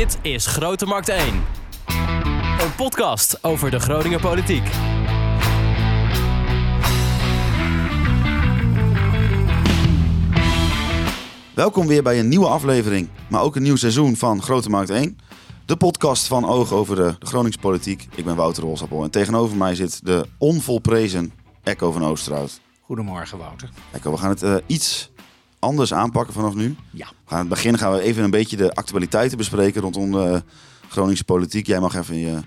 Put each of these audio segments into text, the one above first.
Dit is Grote Markt 1. Een podcast over de Groninger politiek. Welkom weer bij een nieuwe aflevering, maar ook een nieuw seizoen van Grote Markt 1. De podcast van Oog over de, de Groningse politiek. Ik ben Wouter Rolsappel en tegenover mij zit de onvolprezen Echo van Oosterhout. Goedemorgen, Wouter. Echo, we gaan het eh, iets anders aanpakken vanaf nu. Ja. Aan het begin gaan we even een beetje de actualiteiten bespreken rondom de Groningse politiek. Jij mag even je,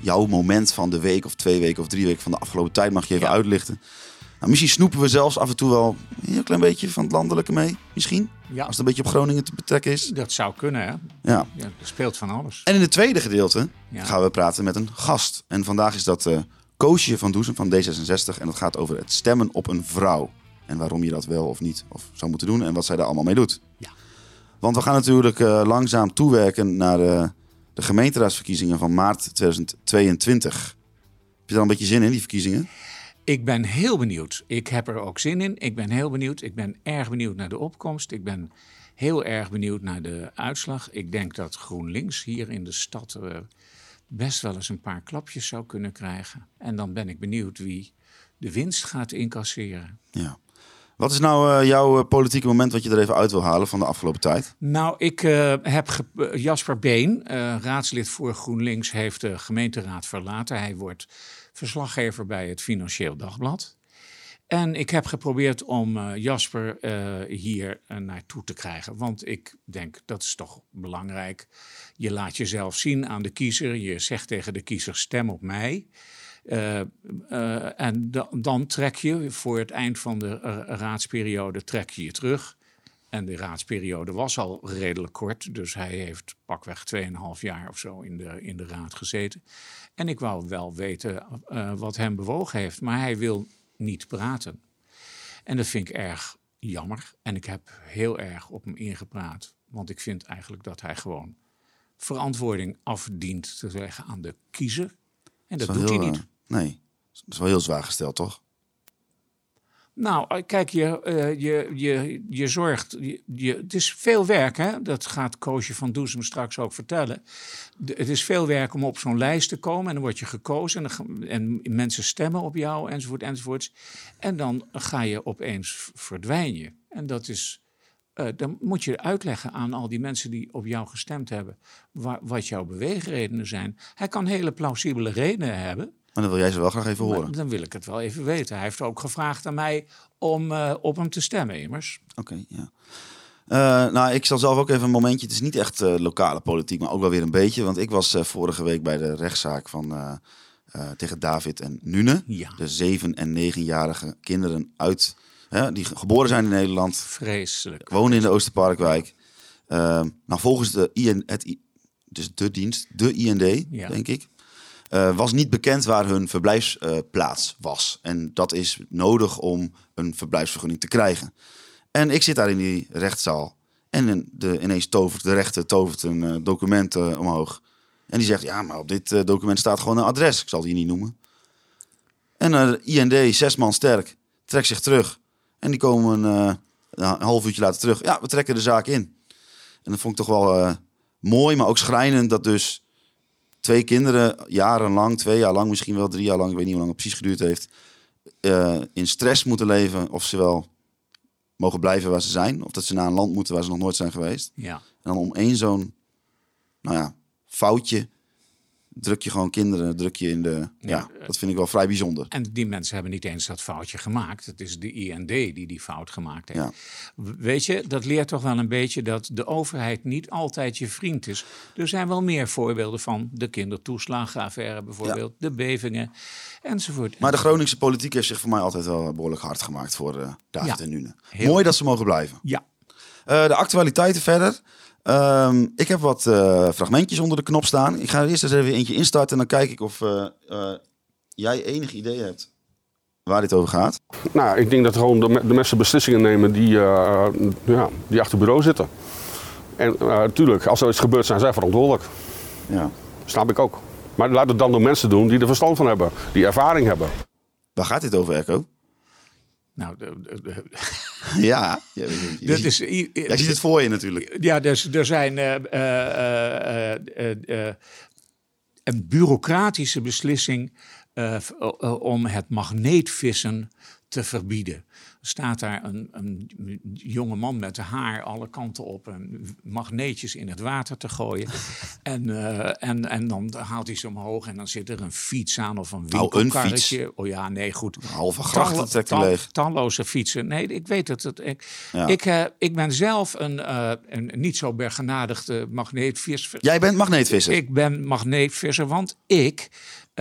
jouw moment van de week of twee weken of drie weken van de afgelopen tijd mag je even Ja. uitlichten. Nou, misschien snoepen we zelfs af en toe wel een heel klein beetje van het landelijke mee. Misschien. Ja, Als het een beetje op Groningen te betrekken is. dat zou kunnen, hè? Ja. Ja, er speelt van alles. En in het tweede gedeelte Ja. gaan we praten met een gast. En vandaag is dat eh Koosje van Doezem van D66. En dat gaat over het stemmen op een vrouw. En waarom je dat wel of niet of zou moeten doen. En wat zij daar allemaal mee doet. Ja. Want we gaan natuurlijk eh, langzaam toewerken naar eh, de gemeenteraadsverkiezingen van maart 2022. Heb je daar een beetje zin in, die verkiezingen? Ik ben heel benieuwd. Ik heb er ook zin in. Ik ben heel benieuwd. Ik ben erg benieuwd naar de opkomst. Ik ben heel erg benieuwd naar de uitslag. Ik denk dat GroenLinks hier in de stad eh, best wel eens een paar klapjes zou kunnen krijgen. En dan ben ik benieuwd wie de winst gaat incasseren. Ja. Wat is nou eh, jouw eh, politieke moment wat je er even uit wil halen van de afgelopen tijd? Nou, ik eh, heb Jasper Been, raadslid voor GroenLinks, heeft de gemeenteraad verlaten. Hij wordt verslaggever bij het Financieel Dagblad. En ik heb geprobeerd om Jasper hier naartoe te krijgen. Want ik denk dat is toch belangrijk. Je laat jezelf zien aan de kiezer. Je zegt tegen de kiezer: stem op mij. Eh, eh, en da- dan trek je voor het eind van de eh, raadsperiode trek je je terug. En de raadsperiode was al redelijk kort, dus hij heeft pakweg 2,5 jaar of zo in de, in de raad gezeten. En ik wou wel weten wat hem bewogen heeft, maar hij wil niet praten. En dat vind ik erg jammer. En ik heb heel erg op hem ingepraat, want ik vind eigenlijk dat hij gewoon verantwoording afdient te leggen aan de kiezer. En dat doet hij niet. Nee, dat is wel heel zwaar gesteld, toch? Nou, eh, kijk, je, eh, je, je, je zorgt. Je, het is veel werk, hè? Dat gaat Koosje van Doezem straks ook vertellen. Het is veel werk om op zo'n lijst te komen. En dan word je gekozen. En, en mensen stemmen op jou, enzovoort, enzovoorts. En dan ga je opeens v- verdwijn je. En dat is. eh, dan moet je uitleggen aan al die mensen die op jou gestemd hebben. wa- wat jouw beweegredenen zijn. Hij kan hele plausibele redenen hebben. Maar dan wil jij ze wel graag even Maar horen. dan wil ik het wel even weten. Hij heeft ook gevraagd aan mij om eh, op hem te stemmen, immers. Oké, ja. Eh, nou, ik zal zelf ook even een momentje. Het is niet echt eh, lokale politiek, maar ook wel weer een beetje. Want ik was vorige week bij de rechtszaak van, tegen David en Nune. Ja. De zeven- en negenjarige kinderen uit, die ge- geboren zijn in Nederland. Vreselijk. Wonen in de Oosterparkwijk. Nou, volgens de, IN, het, dus de dienst, de IND, Ja. denk ik. Eh, was niet bekend waar hun verblijfsplaats was. En dat is nodig om een verblijfsvergunning te krijgen. En ik zit daar in die rechtszaal. En de, ineens tovert de rechter tovert een eh, document eh, omhoog. En die zegt, ja, maar op dit eh, document staat gewoon een adres. Ik zal die niet noemen. En eh, de IND, zes man sterk, trekt zich terug. En die komen eh, een half uurtje later terug. Ja, we trekken de zaak in. En dat vond ik toch wel eh, mooi, maar ook schrijnend dat dus twee kinderen jarenlang, twee jaar lang, misschien wel drie jaar lang, ik weet niet hoe lang het precies geduurd heeft, eh, in stress moeten leven of ze wel mogen blijven waar ze zijn. Of dat ze naar een land moeten waar ze nog nooit zijn geweest. Ja. En dan om één zo'n, nou ja, foutje druk je gewoon kinderen, druk je in de... Ja, Ja, dat vind ik wel vrij bijzonder. En die mensen hebben niet eens dat foutje gemaakt. Het is de IND die die fout gemaakt heeft. Ja. Weet je, dat leert toch wel een beetje dat de overheid niet altijd je vriend is. Er zijn wel meer voorbeelden van de kindertoeslagenaffaire bijvoorbeeld, de bevingen enzovoort. Maar de Groningse politiek heeft zich voor mij altijd wel behoorlijk hard gemaakt voor eh David en Nune. Mooi dat ze mogen blijven. Ja, Eh, de actualiteiten verder. Ehm, ik heb wat eh, fragmentjes onder de knop staan. Ik ga er eerst eens even eentje instarten en dan kijk ik of eh, eh, jij enig idee hebt waar dit over gaat. Nou, ik denk dat gewoon de, me- de mensen beslissingen nemen die, ja, die achter het bureau zitten. En natuurlijk, als er iets gebeurt, zijn zij verantwoordelijk. Ja. Snap ik ook. Maar laat het dan door mensen doen die er verstand van hebben, die ervaring hebben. Waar gaat dit over, Echo? Nou, de, de- de- Ja, je, je- je Dat ziet- is, i- jij ziet het voor je natuurlijk. Ja, dus er zijn eh, eh, eh, een bureaucratische beslissing om het magneetvissen te verbieden. Staat daar een, een jonge man met haar alle kanten op en magneetjes in het water te gooien. en, eh, en, en dan haalt hij ze omhoog en dan zit er een fiets aan of een Nou, een winkelkarretje. Oh ja, nee, goed. halve grachten Tallo- trekt hij tal- leeg. Talloze fietsen. Nee, ik weet het. het ik, Ja. ik, eh, ik ben zelf een, eh, een niet zo bergenadigde magneetvisser. Jij bent magneetvisser. Ik ben magneetvisser, want ik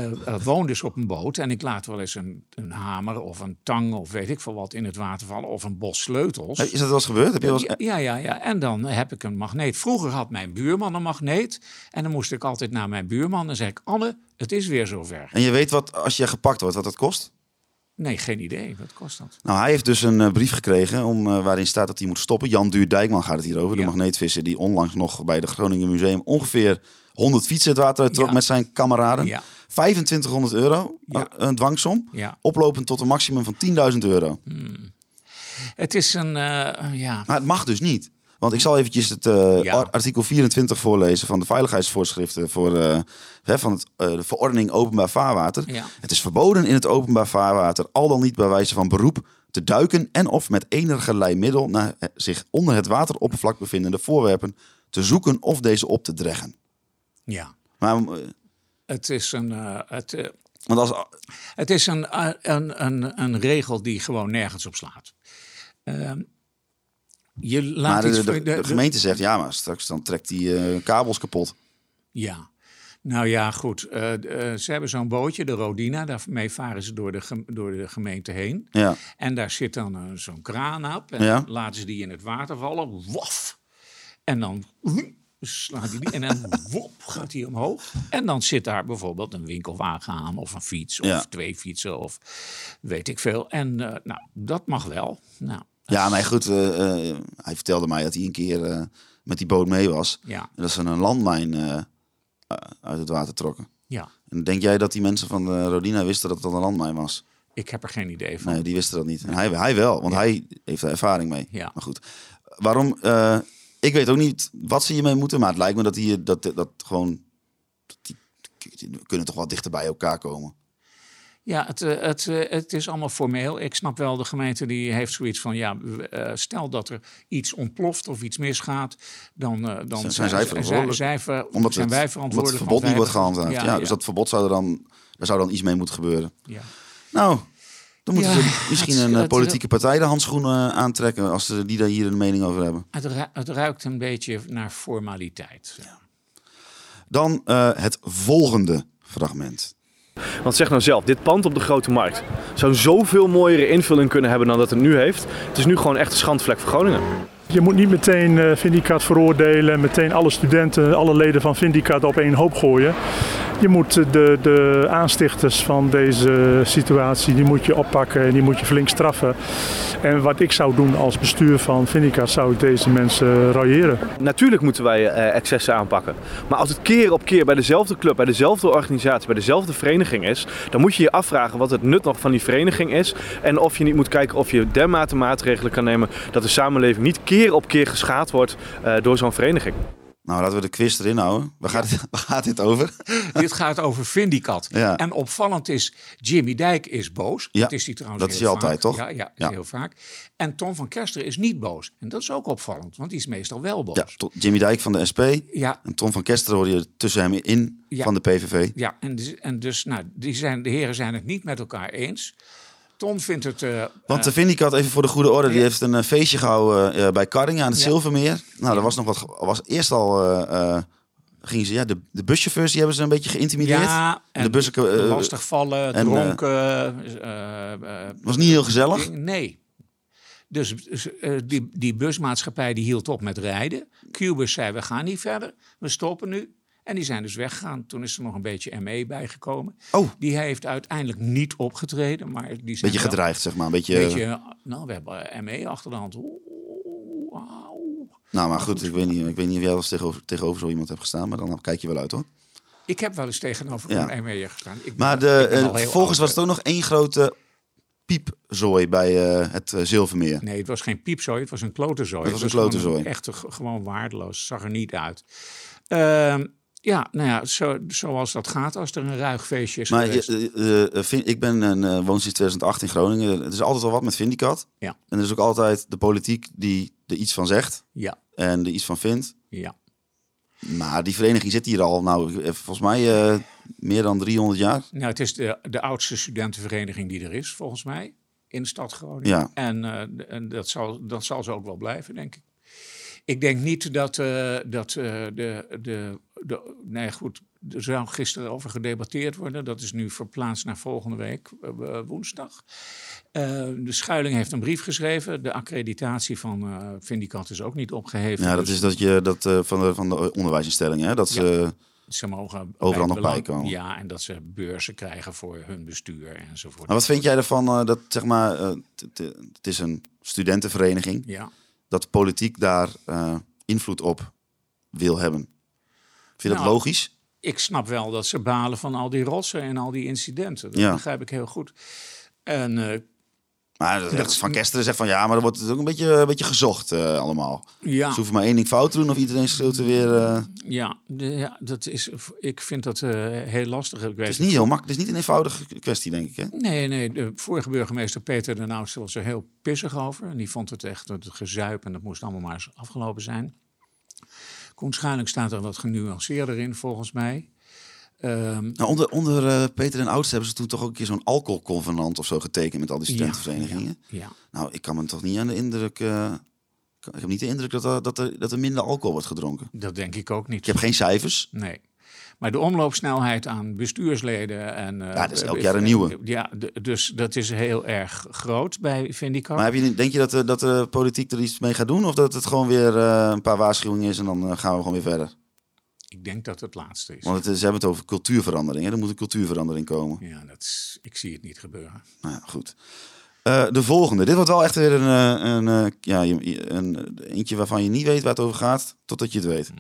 eh, eh, woon dus op een boot en ik laat wel eens een, een hamer of een tang of weet ik veel wat in het water vallen of een bos sleutels. Is dat wel eens gebeurd? Heb je wel eens... Ja, ja, ja. En dan heb ik een magneet. Vroeger had mijn buurman een magneet. En dan moest ik altijd naar mijn buurman. En zei ik, Anne, het is weer zover. En je weet wat, als je gepakt wordt, wat dat kost? Nee, geen idee. Wat kost dat? Nou, hij heeft dus een eh, brief gekregen om, eh, waarin staat dat hij moet stoppen. Jan Duur-Dijkman gaat het hier over. De magneetvisser die onlangs nog bij de Groningen Museum ongeveer 100 fietsen het water uit trok Ja. met zijn kameraden. Ja. 2500 euro, Ja. eh, een dwangsom. Oplopend tot een maximum van 10.000 euro. Het is een, eh, ja... Maar het mag dus niet. Want ik zal eventjes het eh, Ja. artikel 24 voorlezen van de veiligheidsvoorschriften voor, eh, hè, van het, de verordening openbaar vaarwater. Ja. Het is verboden in het openbaar vaarwater al dan niet bij wijze van beroep te duiken en of met enigerlei middel naar zich onder het wateroppervlak bevindende voorwerpen te zoeken of deze op te dreggen. Ja. Maar, eh, Het is een... eh, het, eh, want als, Het is een, een, een, een regel die gewoon nergens op slaat. Ehm, je laat maar de, iets... de, gemeente zegt ja, maar straks dan trekt die kabels kapot. Ja. Nou ja, goed. ze hebben zo'n bootje, de Rodina. Daarmee varen ze door de, door de gemeente heen. Ja. En daar zit dan zo'n kraan op. En Ja. laten ze die in het water vallen. Waf! En dan slaat hij die. En dan wop, gaat hij omhoog. En dan zit daar bijvoorbeeld een winkelwagen aan. Of een fiets. Of Ja. twee fietsen. Of weet ik veel. En eh, nou, dat mag wel. Nou, Ja, maar goed, eh, eh, hij vertelde mij dat hij een keer met die boot mee was. ja, En dat ze een landmijn uit het water trokken. ja. En denk jij dat die mensen van de Rodina wisten dat het een landmijn was? Ik heb er geen idee van. Nee, die wisten dat niet. En hij, hij wel, want hij heeft er ervaring mee. Ja. Maar goed, waarom? Ik weet ook niet wat ze hiermee moeten, maar het lijkt me dat die, dat, dat gewoon, dat die, die kunnen toch wel dichter bij elkaar komen. Ja, het, eh, het, eh, het is allemaal formeel. Ik snap wel, de gemeente die heeft zoiets van... ja, eh, stel dat er iets ontploft of iets misgaat... dan, dan Zijn- zijn zij verantwoordelijk? Zij, Omdat zijn het, wij omdat verantwoordelijk. het verbod niet wordt gehandhaafd. hebben- Ja, dus dat verbod zou er dan, daar zou dan iets mee moeten gebeuren. ja. Nou, dan moeten Ja, ze misschien een eh, politieke partij de handschoenen eh, aantrekken als ze die daar hier een mening over hebben. Het, ru- het ruikt een beetje naar formaliteit. Dan eh, het volgende fragment. Want zeg nou zelf, dit pand op de Grote Markt zou zoveel mooiere invulling kunnen hebben dan dat het nu heeft. Het is nu gewoon echt een schandvlek voor Groningen. Je moet niet meteen eh Vindicat veroordelen, meteen alle studenten, alle leden van Vindicat op één hoop gooien. Je moet de, de aanstichters van deze situatie, die moet je oppakken en die moet je flink straffen. En wat ik zou doen als bestuur van Vindicat, zou ik deze mensen railleren. Natuurlijk moeten wij eh, excessen aanpakken. Maar als het keer op keer bij dezelfde club, bij dezelfde organisatie, bij dezelfde vereniging is, dan moet je je afvragen wat het nut nog van die vereniging is. En of je niet moet kijken of je dermate maatregelen kan nemen dat de samenleving niet keer op keer geschaad wordt eh, door zo'n vereniging. Nou, laten we de quiz erin houden. Waar gaat, het, waar gaat dit over? Dit gaat over Vindicat. Ja. En opvallend is, Jimmy Dijk is boos. Ja, dat is hij trouwens dat is hij altijd, toch? Ja, ja, heel vaak. En Tom van Kester is niet boos. En dat is ook opvallend, want die is meestal wel boos. Ja, tot Jimmy Dijk van de SP ja, en Tom van Kesteren hoor je tussen hem in Ja. van de PVV. Ja, en dus, en dus nou, die zijn, de heren zijn het niet met elkaar eens. Tom vindt het... eh, Want de Vindicat, even voor de goede orde, die heeft een eh, feestje gehouden eh, bij Karringen aan het Ja. Zilvermeer. Nou, er was nog wat. Was eerst al. eh, eh, gingen ze, ja, de, de buschauffeurs die hebben ze een beetje geïntimideerd. ja, en de bussen, eh, lastigvallen, en, eh, dronken. eh, eh, was niet heel gezellig. Nee. Dus dus, eh, die, die busmaatschappij die hield op met rijden. Cubus zei, we gaan niet verder, we stoppen nu. En die zijn dus weggegaan. Toen is er nog een beetje ME bijgekomen. Oh, Die heeft uiteindelijk niet opgetreden, maar die zijn beetje gedreigd, zeg maar. Een beetje. Beetje, nou, we hebben ME achter de hand. Oeh, nou, maar goed, ik weet niet, ik weet niet of jij wel eens tegenover, tegenover zo iemand hebt gestaan, maar dan kijk je wel uit hoor. Ik heb wel eens tegenover Ja. een ME'er gestaan. Ik ben- Maar de, ik eh, volgens was het ook nog één grote piepzooi bij eh, het eh, Zilvermeer. Nee, het was geen piepzooi, het was een klotenzooi. Het was een klotenzooi. Echt gewoon waardeloos, zag er niet uit. Ehm, ja, nou ja, zo, zoals dat gaat als er een ruig feestje is Maar geweest. je- eh, eh, Vin- ik ben een eh, woon sinds 2008 in Groningen. Het is altijd wel wat met Vindicat. Ja. En er is ook altijd de politiek die er iets van zegt Ja, en er iets van vindt. ja. Maar die vereniging zit hier al, nou, eh, volgens mij eh, meer dan 300 jaar. Nou, het is de, de oudste studentenvereniging die er is, volgens mij, in de stad Groningen. Ja. En, eh, en dat, zal, dat zal ze ook wel blijven, denk ik. Ik denk niet dat, eh, dat eh, de, de, de... Nee, goed, er zou gisteren over gedebatteerd worden. Dat is nu verplaatst naar volgende week, eh, eh, woensdag. Eh, de Schuiling heeft een brief geschreven. De accreditatie van eh Vindicat is ook niet opgeheven. Ja, dat Dus is dat je dat van de, van de onderwijsinstellingen, hè? dat ze Ze mogen Overal nog belang- bij komen. Ja, en dat ze beurzen krijgen voor hun bestuur enzovoort. Maar wat vind jij ervan dat, zeg maar, het is een studentenvereniging, Ja. dat politiek daar invloed op wil hebben? Vind je dat Nou, logisch? ik snap wel dat ze balen van al die rotsen en al die incidenten. Dat Ja. begrijp ik heel goed. En eh, Maar dat, dat- Van Kesteren zegt van ja, maar dan wordt het ook een beetje, een beetje gezocht eh, allemaal. ja, Ze hoeven maar één ding fout te doen of iedereen schreeuwt er weer. eh, ja, de- ja, dat is, ik vind dat heel lastig. Ik weet het is niet heel makkelijk, het is niet een eenvoudige kwestie, denk ik. Hè? Nee, nee, de vorige burgemeester Peter de Oudste was er heel pissig over. En die vond het echt het gezuip en dat moest allemaal maar eens afgelopen zijn. Koen staat er wat genuanceerder in, volgens mij. Ehm, Nou, onder onder eh, Peter en Oudste hebben ze toen toch ook een keer zo'n alcoholconvenant of zo getekend met al die studentenverenigingen. ja, Nou, ik kan me toch niet aan de indruk. eh, ik heb niet de indruk dat er, dat, er, dat er minder alcohol wordt gedronken. dat denk ik ook niet. Ik heb geen cijfers. Nee. Maar de omloopsnelheid aan bestuursleden en... eh, Ja, dat is elk jaar een nieuwe. Ja, dus dat is heel erg groot bij Vindicat. Maar heb je, denk je dat de, dat de politiek er iets mee gaat doen? Of dat het gewoon weer eh, een paar waarschuwingen is en dan eh, gaan we gewoon weer verder? Ik denk dat het laatste is. Want het, is- ze hebben het over cultuurverandering. Hè? Er moet een cultuurverandering komen. Ja, dat is, ik zie het niet gebeuren. Nou ja, goed. Eh, de volgende. Dit wordt wel echt weer een, eh, een, eh, ja, een, eentje waarvan je niet weet waar het over gaat, totdat je het weet.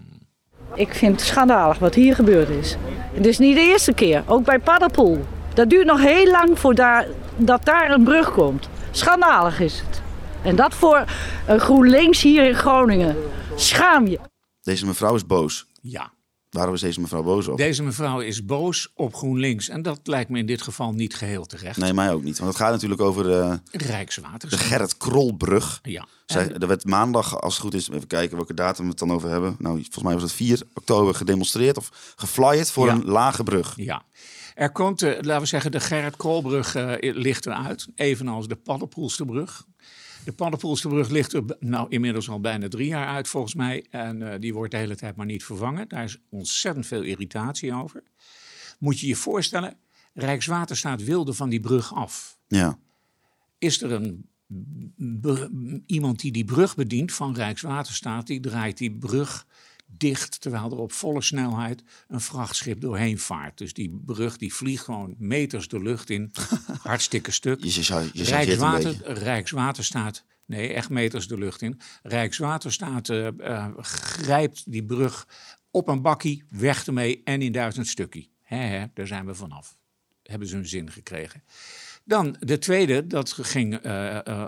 Ik vind het schandalig wat hier gebeurd is. Het is niet de eerste keer, ook bij Paddenpoel. Dat duurt nog heel lang voordat dat daar een brug komt. Schandalig is het. En dat voor een GroenLinks hier in Groningen. Schaam je. Deze mevrouw is boos. Ja. Waarom is deze mevrouw boos op? Deze mevrouw is boos op GroenLinks. En dat lijkt me in dit geval niet geheel terecht. Nee, mij ook niet. Want het gaat natuurlijk over eh, de Rijkswaterstaat. Gerrit Krolbrug. Ja. Zij, er werd maandag, als het goed is, even kijken welke datum we het dan over hebben. Nou, volgens mij was het 4 oktober gedemonstreerd of geflyerd voor Ja. een lage brug. Ja. Er komt, eh, laten we zeggen, de Gerrit Koolbrug eh, ligt eruit. Evenals de Paddenpoelsterbrug. De Paddenpoelsterbrug ligt er nou, inmiddels al bijna drie jaar uit, volgens mij. En eh, die wordt de hele tijd maar niet vervangen. Daar is ontzettend veel irritatie over. Moet je je voorstellen, Rijkswaterstaat wilde van die brug af. Ja. Is er een iemand die die brug bedient van Rijkswaterstaat, die draait die brug dicht, terwijl er op volle snelheid een vrachtschip doorheen vaart. Dus die brug die vliegt gewoon meters de lucht in, hartstikke stuk. Je, je, je, Rijkswater. Rijkswaterstaat, nee, echt meters de lucht in. Rijkswaterstaat eh, eh, grijpt die brug op een bakkie, weg ermee en in duizend hè, daar zijn we vanaf. Hebben ze hun zin gekregen. Dan de tweede, dat ging eh, eh,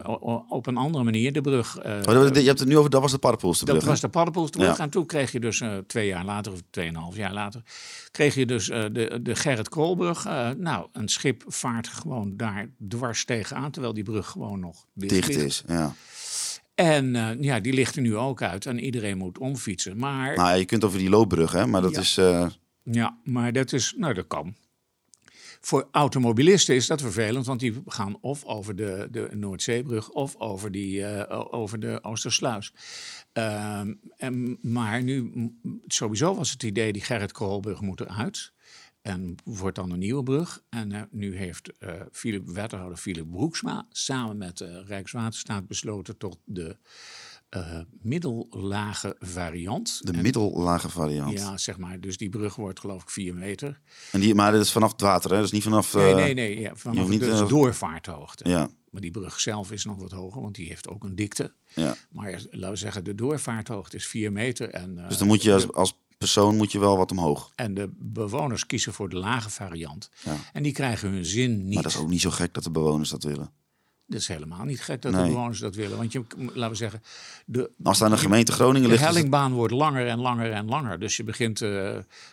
op een andere manier, de brug. eh, Oh, je hebt het nu over, dat was de Paddenpoelsterbrug. dat was de paddenpoelsterbrug. Ja. En toen kreeg je dus twee jaar later, of tweeënhalf jaar later, kreeg je dus de, de Gerrit Koolbrug. Nou, een schip vaart gewoon daar dwars tegenaan, terwijl die brug gewoon nog dicht, dicht is. Ja. En ja, die ligt er nu ook uit en iedereen moet omfietsen. Maar, Nou je kunt over die loopbrug, hè, maar dat Ja. is... eh, ja, maar dat is, nou dat kan. Voor automobilisten is dat vervelend, want die gaan of over de, de Noordzeebrug of over, die, eh, over de Oostersluis. Ehm, en, maar nu, sowieso was het idee, die Gerrit Koolbrug moet eruit. En wordt dan een nieuwe brug. En eh, nu heeft eh Philip, wethouder Philip Broeksma samen met eh, Rijkswaterstaat besloten tot de eh, middellage variant. de En- middellage variant. Ja, zeg maar. Dus die brug wordt geloof ik 4 meter. En die, maar dat is vanaf het water, hè? Dat is niet vanaf... Nee, eh, nee, nee. Ja, vanaf niet, eh, doorvaarthoogte. Ja, Maar die brug zelf is nog wat hoger, want die heeft ook een dikte. ja. Maar laten we zeggen, de doorvaarthoogte is 4 meter. En, Dus dan moet je als, als persoon moet je wel wat omhoog. en de bewoners kiezen voor de lage variant. Ja. En die krijgen hun zin niet. Maar dat is ook niet zo gek dat de bewoners dat willen. Dat is helemaal niet gek dat Nee. de bewoners dat willen. Want je, laten we zeggen, de, Als het aan de gemeente Groningen de ligt, het- hellingbaan wordt langer en langer en langer. Dus je begint eh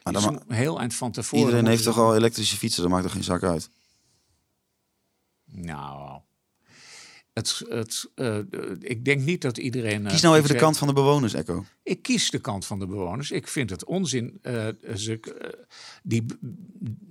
dan iets ma- een heel eind van tevoren. iedereen heeft toch al elektrische fietsen, dat maakt er geen zak uit. Nou, het, het, eh, ik denk niet dat iedereen... eh, Kies nou even de kant van de bewoners, Echo. Ik kies de kant van de bewoners. Ik vind het onzin. eh, ze, eh, die,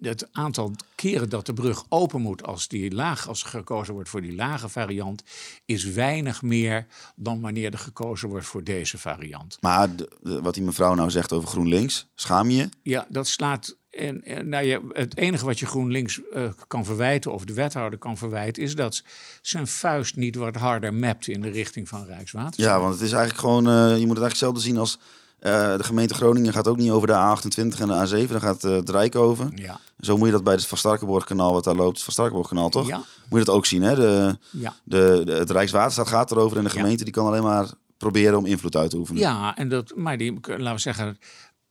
het aantal keren dat de brug open moet als, die laag, als gekozen wordt voor die lage variant, is weinig meer dan wanneer er gekozen wordt voor deze variant. Maar de- de- wat die mevrouw nou zegt over GroenLinks, schaam je? Ja, dat slaat. En, en, nou ja, het enige wat je GroenLinks eh, kan verwijten, of de wethouder kan verwijten, is dat zijn vuist niet wat harder mapt in de richting van Rijkswaterstaat. Ja, want het is eigenlijk gewoon, eh, je moet het eigenlijk hetzelfde zien als eh, de gemeente Groningen gaat ook niet over de A28 en de A7, daar gaat het Rijk over. Ja, Zo moet je dat bij het Van Starkenborgkanaal, wat daar loopt, het Van Starkenborgkanaal toch? Ja. Moet je dat ook zien, hè? De, ja. de, de- het Rijkswaterstaat gaat erover en de gemeente die kan alleen maar proberen om invloed uit te oefenen. ja en dat, maar die, laten we zeggen.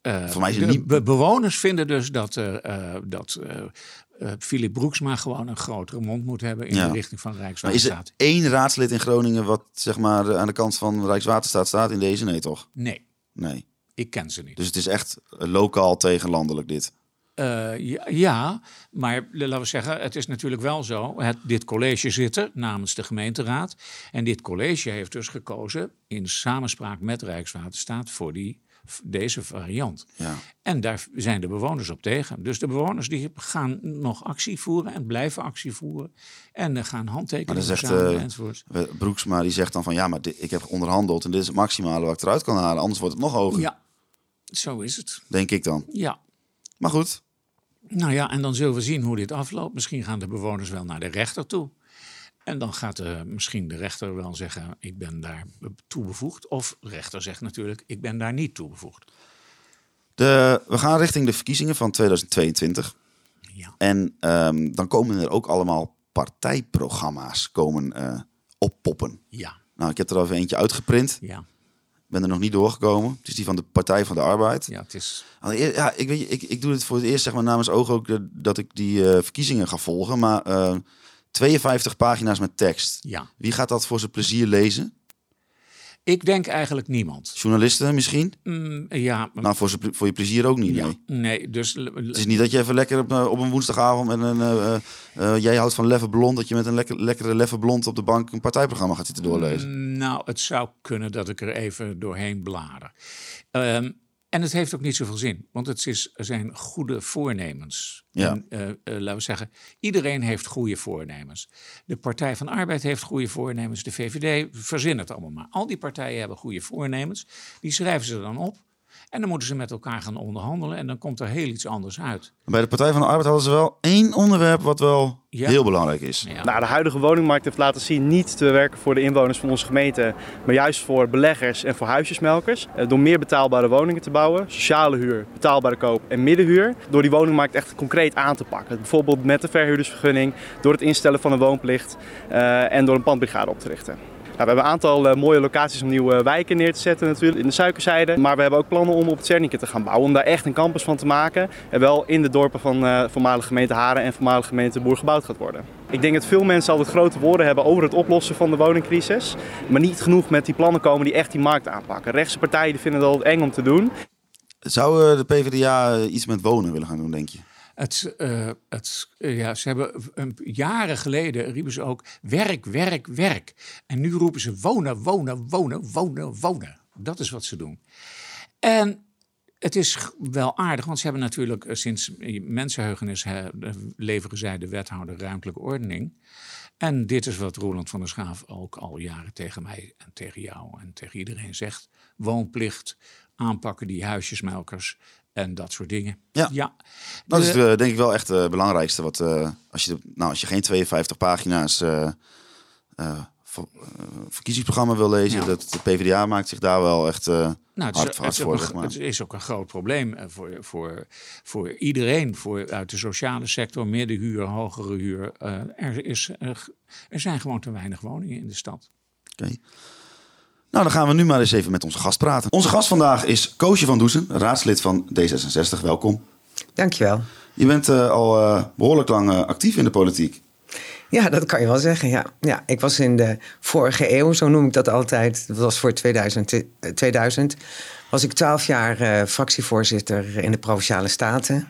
Eh, Voor mij is het de niet- be- bewoners vinden dus dat, eh, dat eh, Philip Broeksma gewoon een grotere mond moet hebben in Ja. de richting van Maar is er Rijkswaterstaat. één raadslid in Groningen wat zeg maar aan de kant van Rijkswaterstaat staat in deze? Nee, toch? Nee, Nee. ik ken ze niet. Dus het is echt lokaal tegen landelijk dit. Ja, ja, maar laten we zeggen, het is natuurlijk wel zo. Het, dit college zit er namens de gemeenteraad. En dit college heeft dus gekozen in samenspraak met Rijkswaterstaat voor die, deze variant. Ja. En daar zijn de bewoners op tegen. Dus de bewoners die gaan nog actie voeren en blijven actie voeren. En eh, gaan Maar handtekeningen dan zegt verzamelen eh, enzovoort. Broeksma, die zegt dan van ja, maar dit- ik heb onderhandeld en dit is het maximale wat ik eruit kan halen. Anders wordt het nog hoger, Ja, zo is het. denk ik dan. Ja. Maar goed, Nou ja, en dan zullen we zien hoe dit afloopt. Misschien gaan de bewoners wel naar de rechter toe. En dan gaat eh, misschien de rechter wel zeggen: Ik ben daar toe bevoegd. Of de rechter zegt natuurlijk: Ik ben daar niet toe bevoegd. de, we gaan richting de verkiezingen van 2022. Ja. En ehm, dan komen er ook allemaal partijprogramma's komen eh, oppoppen. Ja, Nou, ik heb er al even eentje uitgeprint. ja, Ben er nog niet doorgekomen. Het is die van de Partij van de Arbeid. ja, het is. Allereer- Ja, ik, weet, ik, ik doe het voor het eerst zeg maar, namens oog ook de- dat ik die eh, verkiezingen ga volgen. Maar 52 pagina's met tekst. Ja. Wie gaat dat voor zijn plezier lezen? Ik denk eigenlijk niemand. Journalisten misschien? Mm, ja, Nou, voor, voor je plezier ook niet. ja, Nee. nee, dus. Het is niet dat je even lekker op, eh, op een woensdagavond met een. eh, eh, jij houdt van Leffe Blond, dat je met een lekker, lekkere Leffe Blond op de bank een partijprogramma gaat zitten doorlezen. Nou, het zou kunnen dat ik er even doorheen blader. Ehm, en het heeft ook niet zoveel zin, want het is, er zijn goede voornemens. Ja. En, eh, eh, laten we zeggen, iedereen heeft goede voornemens. De Partij van Arbeid heeft goede voornemens, de VVD, verzin het allemaal maar. Al die partijen hebben goede voornemens, die schrijven ze dan op. En dan moeten ze met elkaar gaan onderhandelen en dan komt er heel iets anders uit. Bij de Partij van de Arbeid hadden ze wel één onderwerp wat wel Ja. heel belangrijk is. Ja. Nou, de huidige woningmarkt heeft laten zien niet te werken voor de inwoners van onze gemeente, maar juist voor beleggers en voor huisjesmelkers. Eh, Door meer betaalbare woningen te bouwen, sociale huur, betaalbare koop en middenhuur. Door die woningmarkt echt concreet aan te pakken. Bijvoorbeeld met de verhuurdersvergunning, door het instellen van een woonplicht eh, en door een pandbrigade op te richten. We hebben een aantal eh, mooie locaties om nieuwe wijken neer te zetten natuurlijk in de suikerzijde. Maar we hebben ook plannen om op het Zernike te gaan bouwen. Om daar echt een campus van te maken. En wel in de dorpen van eh voormalige gemeente Haren en voormalige gemeente Boer gebouwd gaat worden. Ik denk dat veel mensen altijd grote woorden hebben over het oplossen van de woningcrisis. Maar niet genoeg met die plannen komen die echt die markt aanpakken. Rechtse partijen vinden altijd eng om te doen. Zou eh, de PvdA eh, iets met wonen willen gaan doen, denk je? Het, eh, het, eh, ja, ze hebben jaren geleden riepen ze ook werk, werk, werk. En nu roepen ze wonen, wonen, wonen, wonen, wonen. Dat is wat ze doen. En het is wel aardig, want ze hebben natuurlijk eh, sinds mensenheugenis leveren zij de wethouder ruimtelijke ordening. En dit is wat Roland van der Schaaf ook al jaren tegen mij en tegen jou en tegen iedereen zegt. Woonplicht, aanpakken die huisjesmelkers en dat soort dingen. Ja. ja. Dat is De- eh, denk ik wel echt eh, het belangrijkste. Wat, eh, als, je, nou, als je geen 52 pagina's eh, eh, ver- eh, verkiezingsprogramma wil lezen, Ja. dat de PvdA maakt zich daar wel echt eh Nou, het, is, hard, het, hard voor. een, zeg maar. het is ook een groot probleem eh, voor, voor, voor iedereen, voor, uit de sociale sector, middenhuur, hogere huur. Eh, er, is, eh, er zijn gewoon te weinig woningen in de stad. Oké. Nou, dan gaan we nu maar eens even met onze gast praten. Onze gast vandaag is Koosje van Doesen, raadslid van D66. Welkom. Dankjewel. Je bent eh, al eh, behoorlijk lang eh, actief in de politiek. Ja, dat kan je wel zeggen. Ja. Ja, ik was in de vorige eeuw, zo noem ik dat altijd. Dat was voor 2000, eh, 2000 was ik twaalf jaar fractievoorzitter in de Provinciale Staten.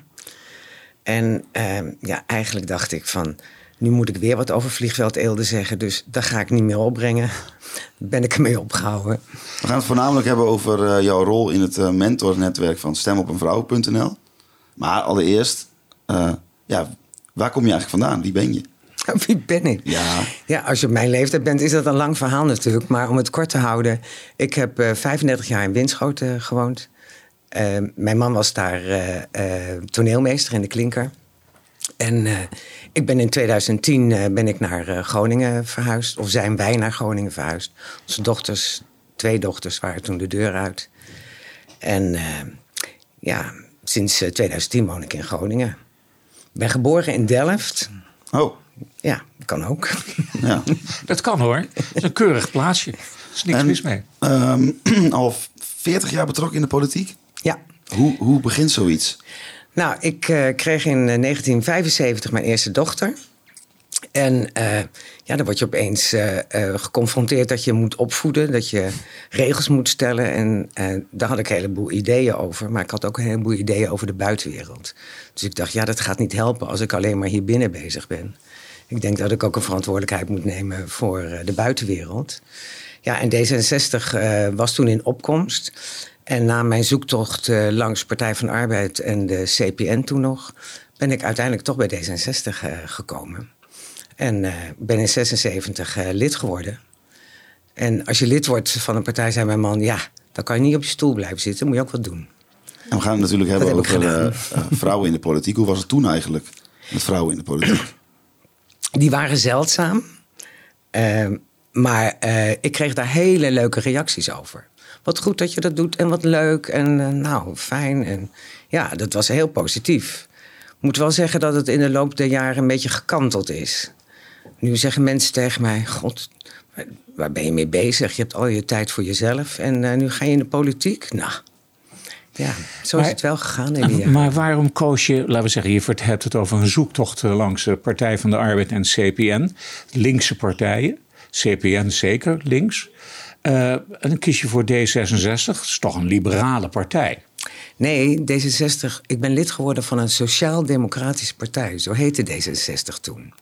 En ehm, ja, eigenlijk dacht ik van, nu moet ik weer wat over vliegveld Eelde zeggen. Dus daar ga ik niet meer opbrengen. Ben ik ermee opgehouden. We gaan het voornamelijk hebben over eh, jouw rol in het eh, mentornetwerk van stemopeenvrouw.nl. Maar allereerst, eh, ja, waar kom je eigenlijk vandaan? Wie ben je? Wie ben ik? Ja, Ja, als je op mijn leeftijd bent, is dat een lang verhaal natuurlijk. Maar om het kort te houden, ik heb eh 35 jaar in Winschoten gewoond. Mijn man was daar toneelmeester in de Klinker. En ik ben in 2010 eh, ben ik naar eh, Groningen verhuisd. Of zijn wij naar Groningen verhuisd. Onze dochters, twee dochters, waren toen de deur uit. En eh, ja, sinds eh, 2010 woon ik in Groningen. Ik ben geboren in Delft. oh, Ja, kan ook. ja. Dat kan hoor. Dat is een keurig plaatsje. Er is niks En- mis mee. Ehm, al 40 jaar betrokken in de politiek. Ja. Hoe, hoe begint zoiets? Nou, ik eh, kreeg in eh, 1975 mijn eerste dochter. En eh, ja, dan word je opeens eh, eh, geconfronteerd dat je moet opvoeden, dat je regels moet stellen. En eh, daar had ik een heleboel ideeën over. Maar ik had ook een heleboel ideeën over de buitenwereld. Dus ik dacht, ja, dat gaat niet helpen als ik alleen maar hier binnen bezig ben. Ik denk dat ik ook een verantwoordelijkheid moet nemen voor eh, de buitenwereld. Ja, en D66 eh, was toen in opkomst. En na mijn zoektocht eh, langs Partij van Arbeid en de CPN toen nog, ben ik uiteindelijk toch bij D66 eh, gekomen. En eh, ben in 76 eh, lid geworden. En als je lid wordt van een partij, zei mijn man, ja, dan kan je niet op je stoel blijven zitten, moet je ook wat doen. En we gaan het natuurlijk hebben over vrouwen in de politiek. Hoe was het toen eigenlijk met vrouwen in de politiek? Die waren zeldzaam. Maar ik kreeg daar hele leuke reacties over. Wat goed dat je dat doet en wat leuk en eh, nou, fijn. En ja, dat was heel positief. Ik moet wel zeggen dat het in de loop der jaren een beetje gekanteld is. Nu zeggen mensen tegen mij: God, waar- ben je mee bezig? Je hebt al je tijd voor jezelf en eh, nu ga je in de politiek. Nou, ja, zo is het wel gegaan in jaren. Maar waarom koos je, laten we zeggen, je hebt het over een zoektocht eh, langs de Partij van de Arbeid en CPN. Linkse partijen, CPN zeker, links. Eh, en dan kies je voor D66, dat is toch een liberale partij. Nee, D66. Ik ben lid geworden van een sociaal-democratische partij. Zo heette D66 toen.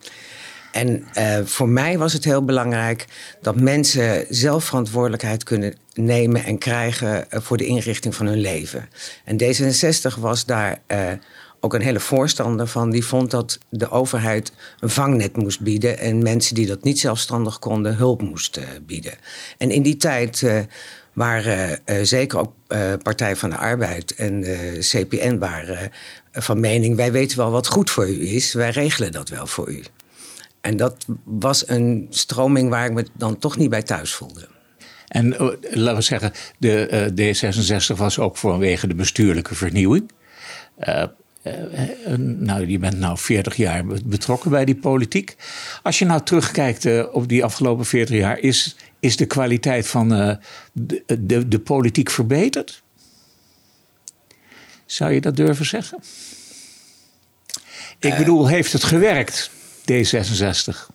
En eh, voor mij was het heel belangrijk dat mensen zelf verantwoordelijkheid kunnen nemen en krijgen eh, voor de inrichting van hun leven. En D66 was daar ook een hele voorstander van. Die vond dat de overheid een vangnet moest bieden en mensen die dat niet zelfstandig konden hulp moest eh, bieden. En in die tijd. eh, waren eh, zeker ook Partij van de Arbeid en CPN waren van mening... wij weten wel wat goed voor u is, wij regelen dat wel voor u. En dat was een stroming waar ik me dan toch niet bij thuis voelde. En laten we zeggen, de eh, D66 was ook vanwege de bestuurlijke vernieuwing. Nou, je bent nou 40 jaar be- betrokken bij die politiek. Als je nou terugkijkt eh, op die afgelopen 40 jaar, is, is de kwaliteit van eh, de, de, de politiek verbeterd? Zou je dat durven zeggen? Ik bedoel, heeft het gewerkt, D66?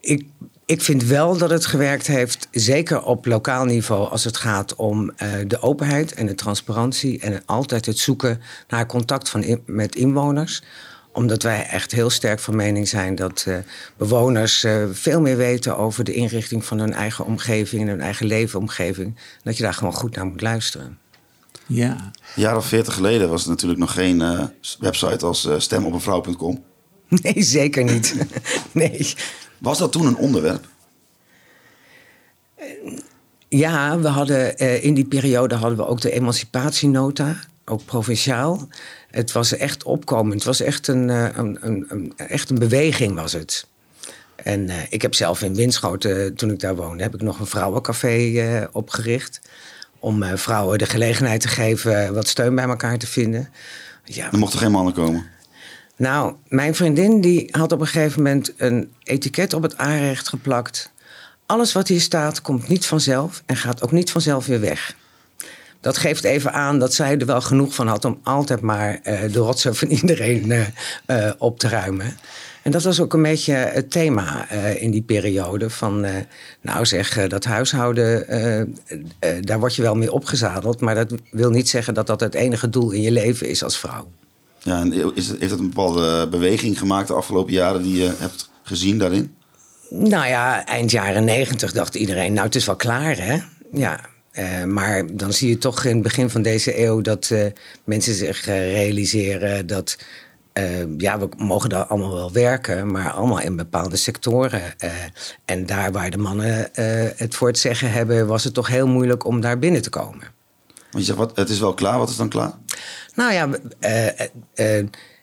ik, ik vind wel dat het gewerkt heeft, zeker op lokaal niveau, als het gaat om eh, de openheid en de transparantie en altijd het zoeken naar contact van in- met inwoners omdat wij echt heel sterk van mening zijn dat eh, bewoners eh, veel meer weten over de inrichting van hun eigen omgeving en hun eigen leefomgeving. Dat je daar gewoon goed naar moet luisteren. Ja. Een jaar of 40 geleden was er natuurlijk nog geen eh, website als stemopeenvrouw.com. Nee, zeker niet. nee. Was dat toen een onderwerp? Ja, we hadden, eh, in die periode hadden we ook de emancipatienota, ook provinciaal. Het was echt opkomend. Het was echt een, eh, een, een, een- echt een beweging was het. En eh, ik heb zelf in Winschoten, toen ik daar woonde, heb ik nog een vrouwencafé opgericht. Om vrouwen de gelegenheid te geven wat steun bij elkaar te vinden. Ja, Er mochten geen mannen komen. Nou, mijn vriendin die had op een gegeven moment een etiket op het aanrecht geplakt. Alles wat hier staat komt niet vanzelf en gaat ook niet vanzelf weer weg. Dat geeft even aan dat zij er wel genoeg van had om altijd maar eh, de rotzooi van iedereen eh, eh, op te ruimen. En dat was ook een beetje het thema in die periode. Van, nou zeg, dat huishouden, daar word je wel mee opgezadeld. Maar dat wil niet zeggen dat dat het enige doel in je leven is als vrouw. Ja, en is, heeft het een bepaalde beweging gemaakt de afgelopen jaren die je hebt gezien daarin? Nou ja, eind jaren negentig dacht iedereen, nou het is wel klaar hè. Ja, uh, maar dan zie je toch in het begin van deze eeuw dat uh, mensen zich uh, realiseren dat ja, we mogen daar allemaal wel werken, maar allemaal in bepaalde sectoren. en daar waar de mannen het voor het zeggen hebben, was het toch heel moeilijk om daar binnen te komen. Want je zegt, wat, het is wel klaar, wat is dan klaar? Nou ja,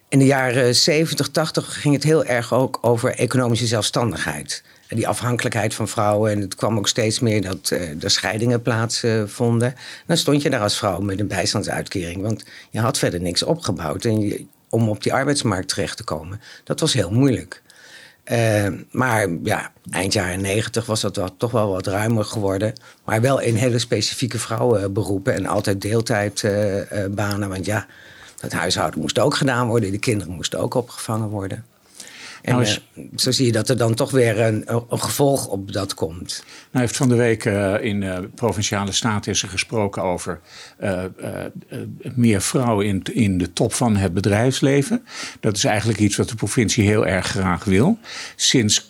in de jaren 70, 80 ging het heel erg ook over economische zelfstandigheid die afhankelijkheid van vrouwen. En het kwam ook steeds meer dat uh, er scheidingen plaatsvonden. dan stond je daar als vrouw met een bijstandsuitkering. Want je had verder niks opgebouwd. En om op die arbeidsmarkt terecht te komen, dat was heel moeilijk. Uh, maar ja, eind jaren negentig was dat wel, toch wel wat ruimer geworden. Maar wel in hele specifieke vrouwenberoepen en altijd deeltijdbanen. Want ja, het huishouden moest ook gedaan worden. De kinderen moesten ook opgevangen worden. En nou is, uh, zo zie je dat er dan toch weer een, een gevolg op dat komt. Nou heeft van de week uh, in uh, Provinciale Staten is er gesproken over meer vrouwen in, in de top van het bedrijfsleven. Dat is eigenlijk iets wat de provincie heel erg graag wil. Sinds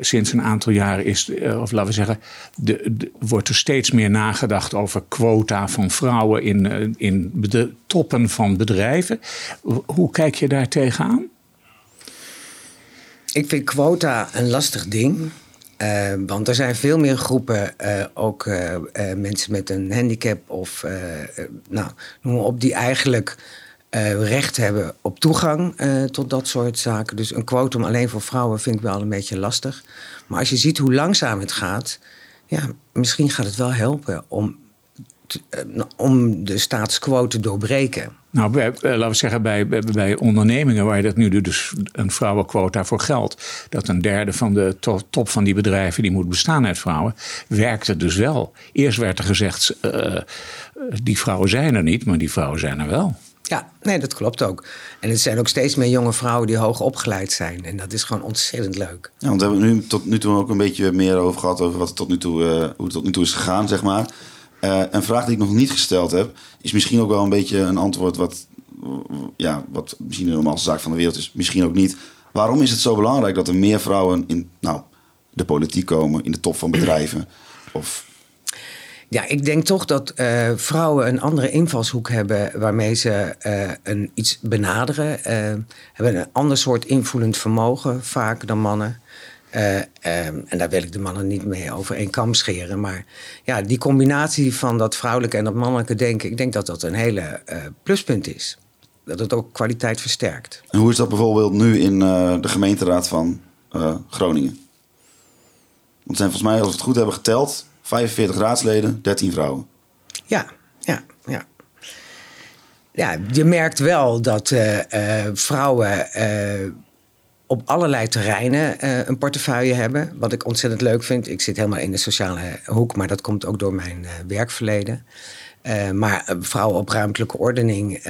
sinds een aantal jaren is, of laten we zeggen, de, de, wordt er steeds meer nagedacht over quota van vrouwen in, in de toppen van bedrijven. Hoe kijk je daar tegenaan? Ik vind quota een lastig ding. Uh, want er zijn veel meer groepen, uh, ook uh, mensen met een handicap of nou, noem maar op, die eigenlijk recht hebben op toegang tot dat soort zaken. Dus een quotum alleen voor vrouwen vind ik wel een beetje lastig. Maar als je ziet hoe langzaam het gaat, ja, misschien gaat het wel helpen om eh, om de status quo te doorbreken? Nou, bij, eh, laten we zeggen, bij, bij, ondernemingen waar dat nu dus een vrouwenquota voor geldt, dat een derde van de top van die bedrijven die moet bestaan uit vrouwen, werkt het dus wel. Eerst werd er gezegd, uh, die vrouwen zijn er niet, maar die vrouwen zijn er wel. Ja, nee, dat klopt ook. En het zijn ook steeds meer jonge vrouwen die hoog opgeleid zijn. En dat is gewoon ontzettend leuk. Ja, want we hebben nu tot nu toe ook een beetje meer over gehad... over wat tot nu toe, uh, hoe het tot nu toe is gegaan, zeg maar. Uh, een vraag die ik nog niet gesteld heb, is misschien ook wel een beetje een antwoord wat, ja, wat misschien een normaalste zaak van de wereld is, misschien ook niet. Waarom is het zo belangrijk dat er meer vrouwen in nou, de politiek komen, in de top van bedrijven? Of... Ja, ik denk toch dat uh, vrouwen een andere invalshoek hebben waarmee ze uh, een, iets benaderen. hebben een ander soort invoelend vermogen vaak dan mannen. Uh, um, en daar wil ik de mannen niet mee over één kam scheren. Maar ja, die combinatie van dat vrouwelijke en dat mannelijke denken, ik denk dat dat een hele uh, pluspunt is. Dat het ook kwaliteit versterkt. En hoe is dat bijvoorbeeld nu in uh, de gemeenteraad van Groningen? Want zijn volgens mij, als we het goed hebben geteld, 45 raadsleden, 13 vrouwen. Ja, ja, ja. Ja, je merkt wel dat vrouwen op allerlei terreinen uh, een portefeuille hebben. Wat ik ontzettend leuk vind. Ik zit helemaal in de sociale hoek, maar dat komt ook door mijn uh, werkverleden. Uh, maar vrouwen op ruimtelijke ordening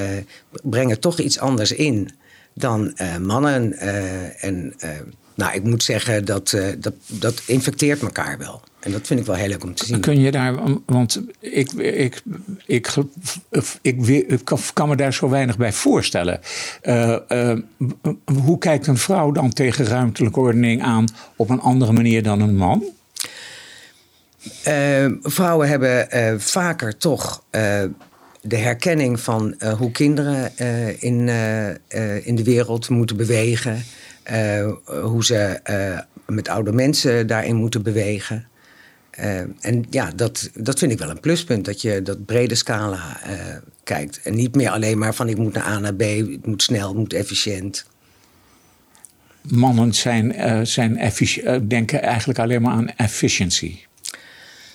brengen toch iets anders in dan mannen. en nou, ik moet zeggen, dat, dat, dat infecteert elkaar wel. En dat vind ik wel heel leuk om te zien. Kun je daar, want ik, ik, ik, ik, kan me daar zo weinig bij voorstellen. Uh, uh, hoe kijkt een vrouw dan tegen ruimtelijke ordening aan op een andere manier dan een man? Uh, vrouwen hebben vaker toch de herkenning van hoe kinderen in, in de wereld moeten bewegen. hoe ze met oude mensen daarin moeten bewegen. Uh, en ja, dat, dat vind ik wel een pluspunt. Dat je dat brede scala uh, kijkt. En niet meer alleen maar van ik moet naar A naar B, het moet snel, het moet efficiënt. Mannen zijn, uh, zijn denken eigenlijk alleen maar aan efficiency.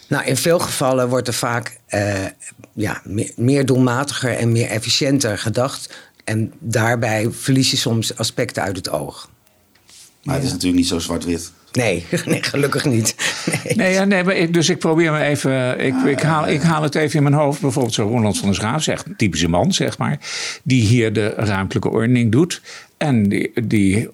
Nou, in veel gevallen wordt er vaak ja, meer, meer doelmatiger en meer efficiënter gedacht. En daarbij verlies je soms aspecten uit het oog. Maar het is natuurlijk niet zo zwart-wit Nee, nee gelukkig niet. Nee. Nee, ja, nee maar ik, dus ik probeer me even. Ik, ik, haal, ik haal het even in mijn hoofd. Bijvoorbeeld zo Roland van der Schaaf zegt, een typische man, zeg maar. Die hier de ruimtelijke ordening doet. En die, die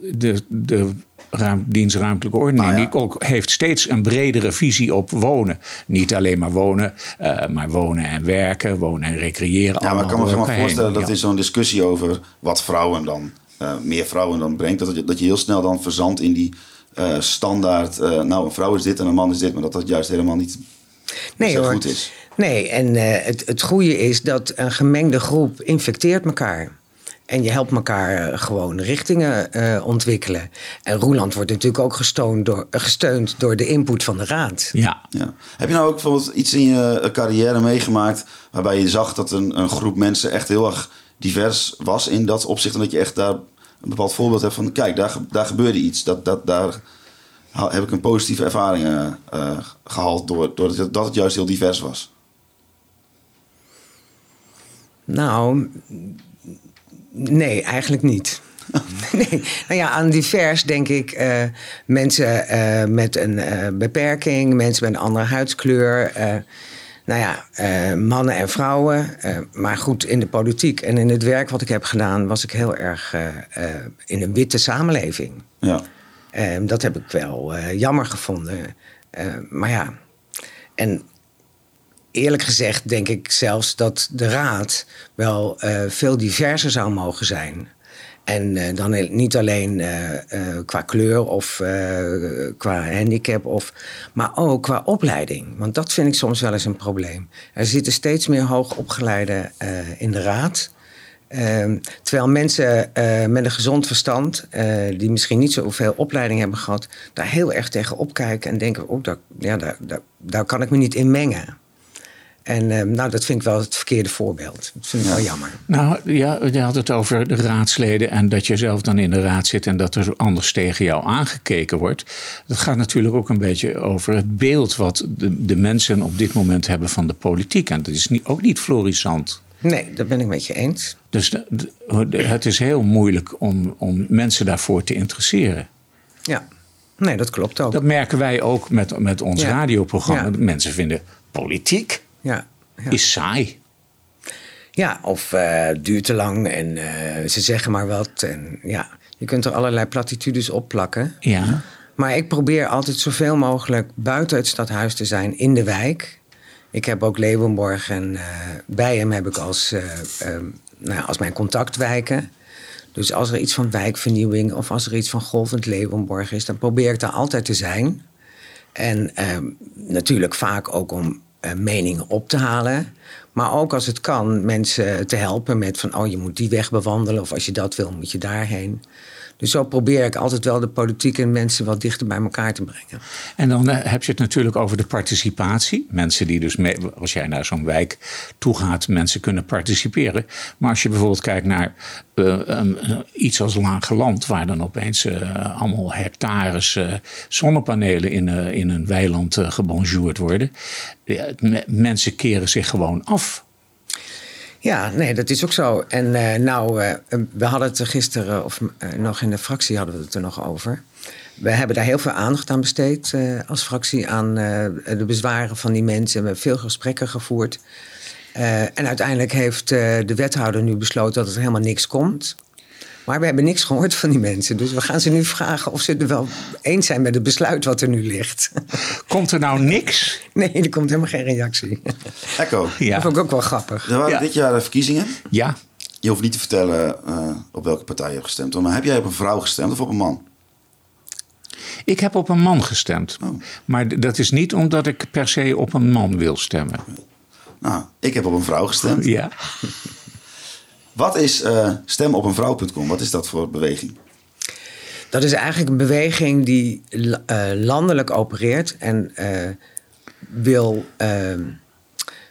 de, de ruim, dienstruimtelijke ordening, ja. die ook heeft steeds een bredere visie op wonen. Niet alleen maar wonen, eh, maar wonen en werken, wonen en recreëren. Ja, maar ik kan me elkaar voorstellen dat Ja. in zo'n discussie over wat vrouwen dan, eh, meer vrouwen dan brengt, dat, je- dat je heel snel dan verzandt in die eh, standaard, eh, nou een vrouw is dit en een man is dit, maar dat dat juist helemaal niet Nee zo hoor. goed is. Nee, en eh, het, het goede is dat een gemengde groep infecteert elkaar. En je helpt elkaar gewoon richtingen eh, ontwikkelen. En Roeland wordt natuurlijk ook gesteund door, gesteund door de input van de raad. Ja. Ja. Heb je nou ook bijvoorbeeld iets in je carrière meegemaakt waarbij je zag dat een, een groep mensen echt heel erg divers was in dat opzicht en dat je echt daar een bepaald voorbeeld hebt van kijk, daar, daar gebeurde iets. Dat, dat, daar heb ik een positieve ervaring eh, gehaald door, doordat het, dat het juist heel divers was. Nou, nee, eigenlijk niet. Nee, nou ja, aan divers denk ik eh, mensen met een beperking, mensen met een andere huidskleur. Nou ja, eh, mannen en vrouwen. eh, maar goed, in de politiek en in het werk wat ik heb gedaan, was ik heel erg eh, in een witte samenleving. Ja. Eh, dat heb ik wel jammer gevonden. Eh, maar ja, en eerlijk gezegd denk ik zelfs dat de raad wel veel diverser zou mogen zijn. En eh, dan niet alleen eh, eh, qua kleur of qua handicap, of, maar ook qua opleiding. Want dat vind ik soms wel eens een probleem. Er zitten steeds meer hoogopgeleiden in de raad. Ehm, terwijl mensen met een gezond verstand, die misschien niet zoveel opleiding hebben gehad, daar heel erg tegen opkijken en denken: oh, ja, daar, daar kan ik me niet in mengen. En ehm, nou, dat vind ik wel het verkeerde voorbeeld. Dat vind ik wel jammer. Nou ja, je had het over de raadsleden en dat je zelf dan in de raad zit en dat er zo anders tegen jou aangekeken wordt. Dat gaat natuurlijk ook een beetje over het beeld wat de, de mensen op dit moment hebben van de politiek. En dat is niet, ook niet florissant. Nee, dat ben ik met je eens. Dus de- de- de- het is heel moeilijk om, om mensen daarvoor te interesseren. Ja, nee, dat klopt ook. Dat merken wij ook met, met ons Ja. radioprogramma. Ja. Mensen vinden politiek Ja, ja. is saai. ja of eh duurt te lang en eh, ze zeggen maar wat. En ja, je kunt er allerlei platitudes op plakken. Ja. Maar ik probeer altijd zoveel mogelijk buiten het stadhuis te zijn, in de wijk. Ik heb ook Leeuwenborg en eh, bij hem heb ik als, nou als mijn contactwijken. Dus als er iets van wijkvernieuwing of als er iets van golvend Leeuwenborg is, dan probeer ik daar altijd te zijn. En eh, natuurlijk vaak ook om meningen op te halen. Maar ook als het kan, mensen te helpen met van... oh, je moet die weg bewandelen of als je dat wil, moet je daarheen. Dus zo probeer ik altijd wel de politiek en mensen wat dichter bij elkaar te brengen. En dan eh, heb je het natuurlijk over de participatie. Mensen die dus, mee, als jij naar zo'n wijk toe gaat, mensen kunnen participeren. Maar als je bijvoorbeeld kijkt naar eh, een- iets als Lage Land, waar dan opeens eh, allemaal hectares eh, zonnepanelen in, eh, in een weiland eh, gebonjourd worden. Mensen keren zich gewoon af. Ja, nee, dat is ook zo. En eh, nou, eh, we hadden het er gisteren, of eh, nog in de fractie hadden we het er nog over. We hebben daar heel veel aandacht aan besteed als fractie aan de bezwaren van die mensen. We hebben veel gesprekken gevoerd. En uiteindelijk heeft de wethouder nu besloten dat er helemaal niks komt. Maar we hebben niks gehoord van die mensen. Dus we gaan ze nu vragen of ze het er wel eens zijn met het besluit wat er nu ligt. Komt er nou niks? Nee, er komt helemaal geen reactie. Echo, Ja. Dat vond ik ook wel grappig. er waren Ja. dit jaar de verkiezingen. Ja. Je hoeft niet te vertellen eh, op welke partij je hebt gestemd. Maar heb jij op een vrouw gestemd of op een man? Ik heb op een man gestemd. Oh. Maar dat is niet omdat ik per se op een man wil stemmen. Nou, ik heb op een vrouw gestemd. Ja. Wat is eh stemopenvrouw.com? Wat is dat voor beweging? Dat is eigenlijk een beweging die eh, landelijk opereert en eh, wil, ehm,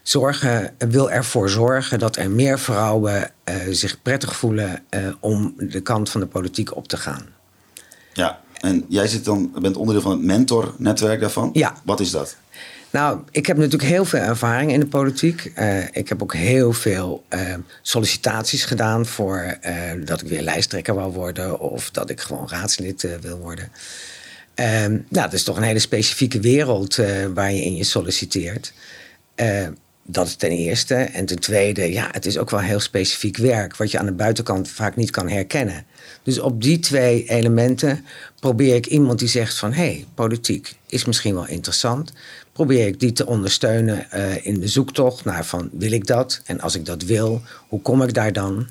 zorgen, wil ervoor zorgen dat er meer vrouwen zich prettig voelen om de kant van de politiek op te gaan. Ja, en jij zit dan, bent onderdeel van het mentornetwerk daarvan. Ja. Wat is dat? Nou, ik heb natuurlijk heel veel ervaring in de politiek. Eh, ik heb ook heel veel eh, sollicitaties gedaan voor eh, dat ik weer lijsttrekker wil worden of dat ik gewoon raadslid wil worden. Ehm, nou, dat is toch een hele specifieke wereld waar je in je solliciteert. Eh, dat is ten eerste. En ten tweede, ja, het is ook wel heel specifiek werk, wat je aan de buitenkant vaak niet kan herkennen. Dus op die twee elementen probeer ik iemand die zegt van hé, hey, politiek is misschien wel interessant. Probeer ik die te ondersteunen eh, in de zoektocht naar van wil ik dat? En als ik dat wil, hoe kom ik daar dan?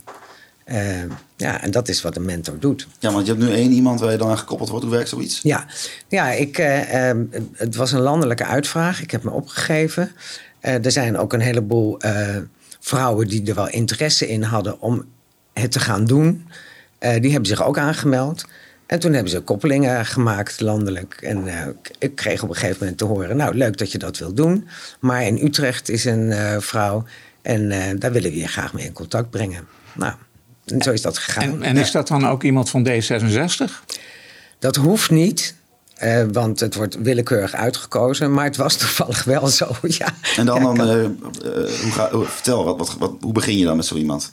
Uh, ja, en dat is wat een mentor doet. Ja, want je hebt nu één iemand waar je dan aan gekoppeld wordt. Hoe werkt zoiets? Ja, ja ik, uh, het was een landelijke uitvraag. Ik heb me opgegeven. Er zijn ook een heleboel vrouwen die er wel interesse in hadden om het te gaan doen. die hebben zich ook aangemeld. En toen hebben ze koppelingen gemaakt landelijk. En ik kreeg op een gegeven moment te horen: Nou, leuk dat je dat wilt doen. Maar in Utrecht is een vrouw. En daar willen we je graag mee in contact brengen. Nou, en zo is dat gegaan. En, en is dat dan ook iemand van D66? Dat hoeft niet. Uh, want het wordt willekeurig uitgekozen. Maar het was toevallig wel zo, ja. En dan, dan uh, uh, hoe ga, vertel, wat, wat, wat, hoe begin je dan met zo iemand?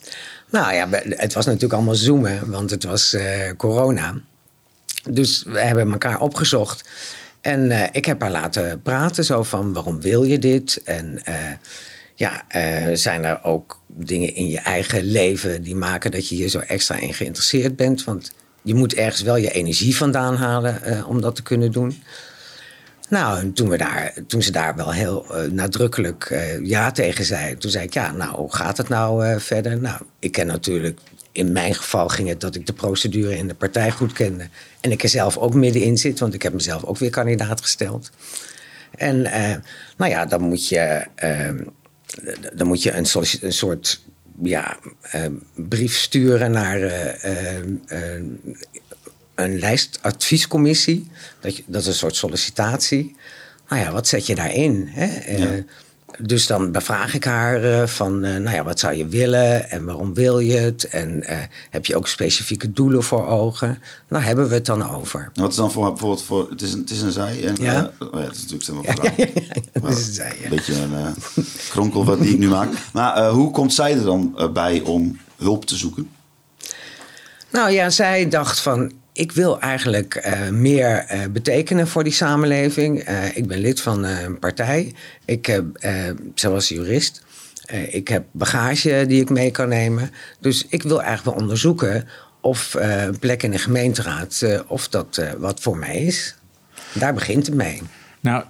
Nou ja, het was natuurlijk allemaal zoomen, want het was corona. Dus we hebben elkaar opgezocht. En ik heb haar laten praten, zo van waarom wil je dit? En ja, uh, zijn er ook dingen in je eigen leven die maken dat je hier zo extra in geïnteresseerd bent? Want je moet ergens wel je energie vandaan halen om dat te kunnen doen. Nou, en toen, we daar, toen ze daar wel heel nadrukkelijk ja tegen zei, toen zei ik: Ja, nou, hoe gaat het nou verder? Nou, ik ken natuurlijk. In mijn geval ging het dat ik de procedure in de partij goed kende. En ik er zelf ook middenin zit, want ik heb mezelf ook weer kandidaat gesteld. En nou ja, dan moet je ehm, dan moet je een, een soort ja, uh, brief sturen naar uh, uh, een lijstadviescommissie. Dat, je, dat is een soort sollicitatie. Nou ja, wat zet je daarin? Hè? Ja. Dus dan bevraag ik haar uh, van, uh, nou ja, wat zou je willen en waarom wil je het? En uh, heb je ook specifieke doelen voor ogen? Nou, hebben we het dan over. Wat is dan voor bijvoorbeeld voor, het is een, het is een zij en ja. oh ja, het is natuurlijk stem ja, ja, ja, het is een zij. Een beetje een kronkel wat die ik nu maak. Maar hoe komt zij er dan bij om hulp te zoeken? Nou ja, zij dacht van, ik wil eigenlijk uh, meer uh, betekenen voor die samenleving. Uh, ik ben lid van een partij. Ik heb, zelfs jurist. ik heb bagage die ik mee kan nemen. Dus ik wil eigenlijk wel onderzoeken of een plek in de gemeenteraad, of dat wat voor mij is. Daar begint het mee. Nou,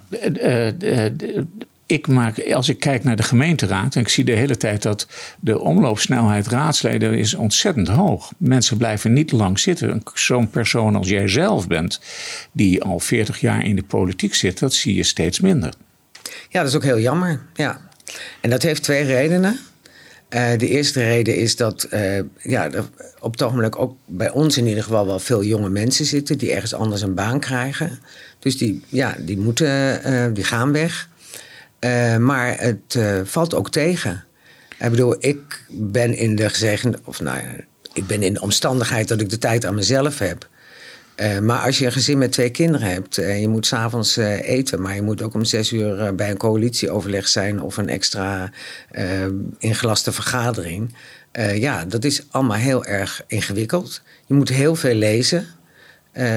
ik als ik kijk naar de gemeenteraad en ik zie de hele tijd dat de omloopsnelheid raadsleden is ontzettend hoog. Mensen blijven niet lang zitten. Zo'n persoon als jij zelf bent, die al 40 jaar in de politiek zit, dat zie je steeds minder. Ja, dat is ook heel jammer. Ja. En dat heeft twee redenen. Uh, de eerste reden is dat uh, ja, er op het ogenblik ook bij ons in ieder geval wel veel jonge mensen zitten die ergens anders een baan krijgen. Dus die, ja, die, moeten, uh, die gaan weg. Uh, maar het uh, valt ook tegen. Ik bedoel, ik ben in de gezegende, of nou ik ben in de omstandigheid dat ik de tijd aan mezelf heb. Uh, maar als je een gezin met twee kinderen hebt en je moet s'avonds eten, maar je moet ook om zes uur bij een coalitieoverleg zijn of een extra ingelaste vergadering. ja, dat is allemaal heel erg ingewikkeld. Je moet heel veel lezen.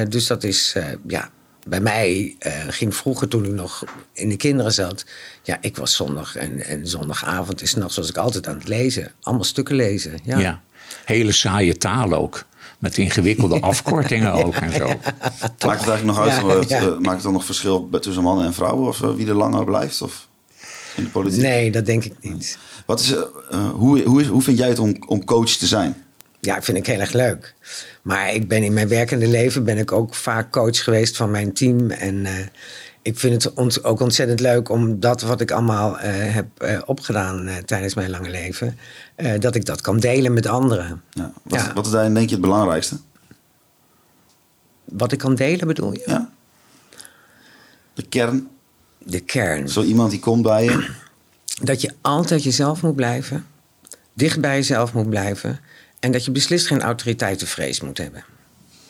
dus dat is, ja, bij mij uh, ging vroeger, toen ik nog in de kinderen zat... ja, ik was zondag en, en zondagavond en s'nachts was ik altijd aan het lezen. Allemaal stukken lezen, ja. ja. Hele saaie taal ook. Met ingewikkelde afkortingen ook en zo. Maakt het eigenlijk nog uit, ja, ja. Eh, maakt het dan nog verschil tussen mannen en vrouwen? Of uh, wie er langer blijft? Of in de politiek? Nee, dat denk ik niet. Wat is, hoe, hoe, hoe vind jij het om, om coach te zijn? Ja, vind ik heel erg leuk. Maar ik ben in mijn werkende leven ben ik ook vaak coach geweest van mijn team. En uh, ik vind het ont ook ontzettend leuk om dat wat ik allemaal uh, heb uh, opgedaan tijdens mijn lange leven, dat ik dat kan delen met anderen. Ja, wat, ja. wat is daarin denk je het belangrijkste? Wat ik kan delen bedoel je? Ja. De kern. De kern. Zo iemand die komt bij je. Dat je altijd jezelf moet blijven. Dicht bij jezelf moet blijven. En dat je beslist geen autoriteitenvrees moet hebben.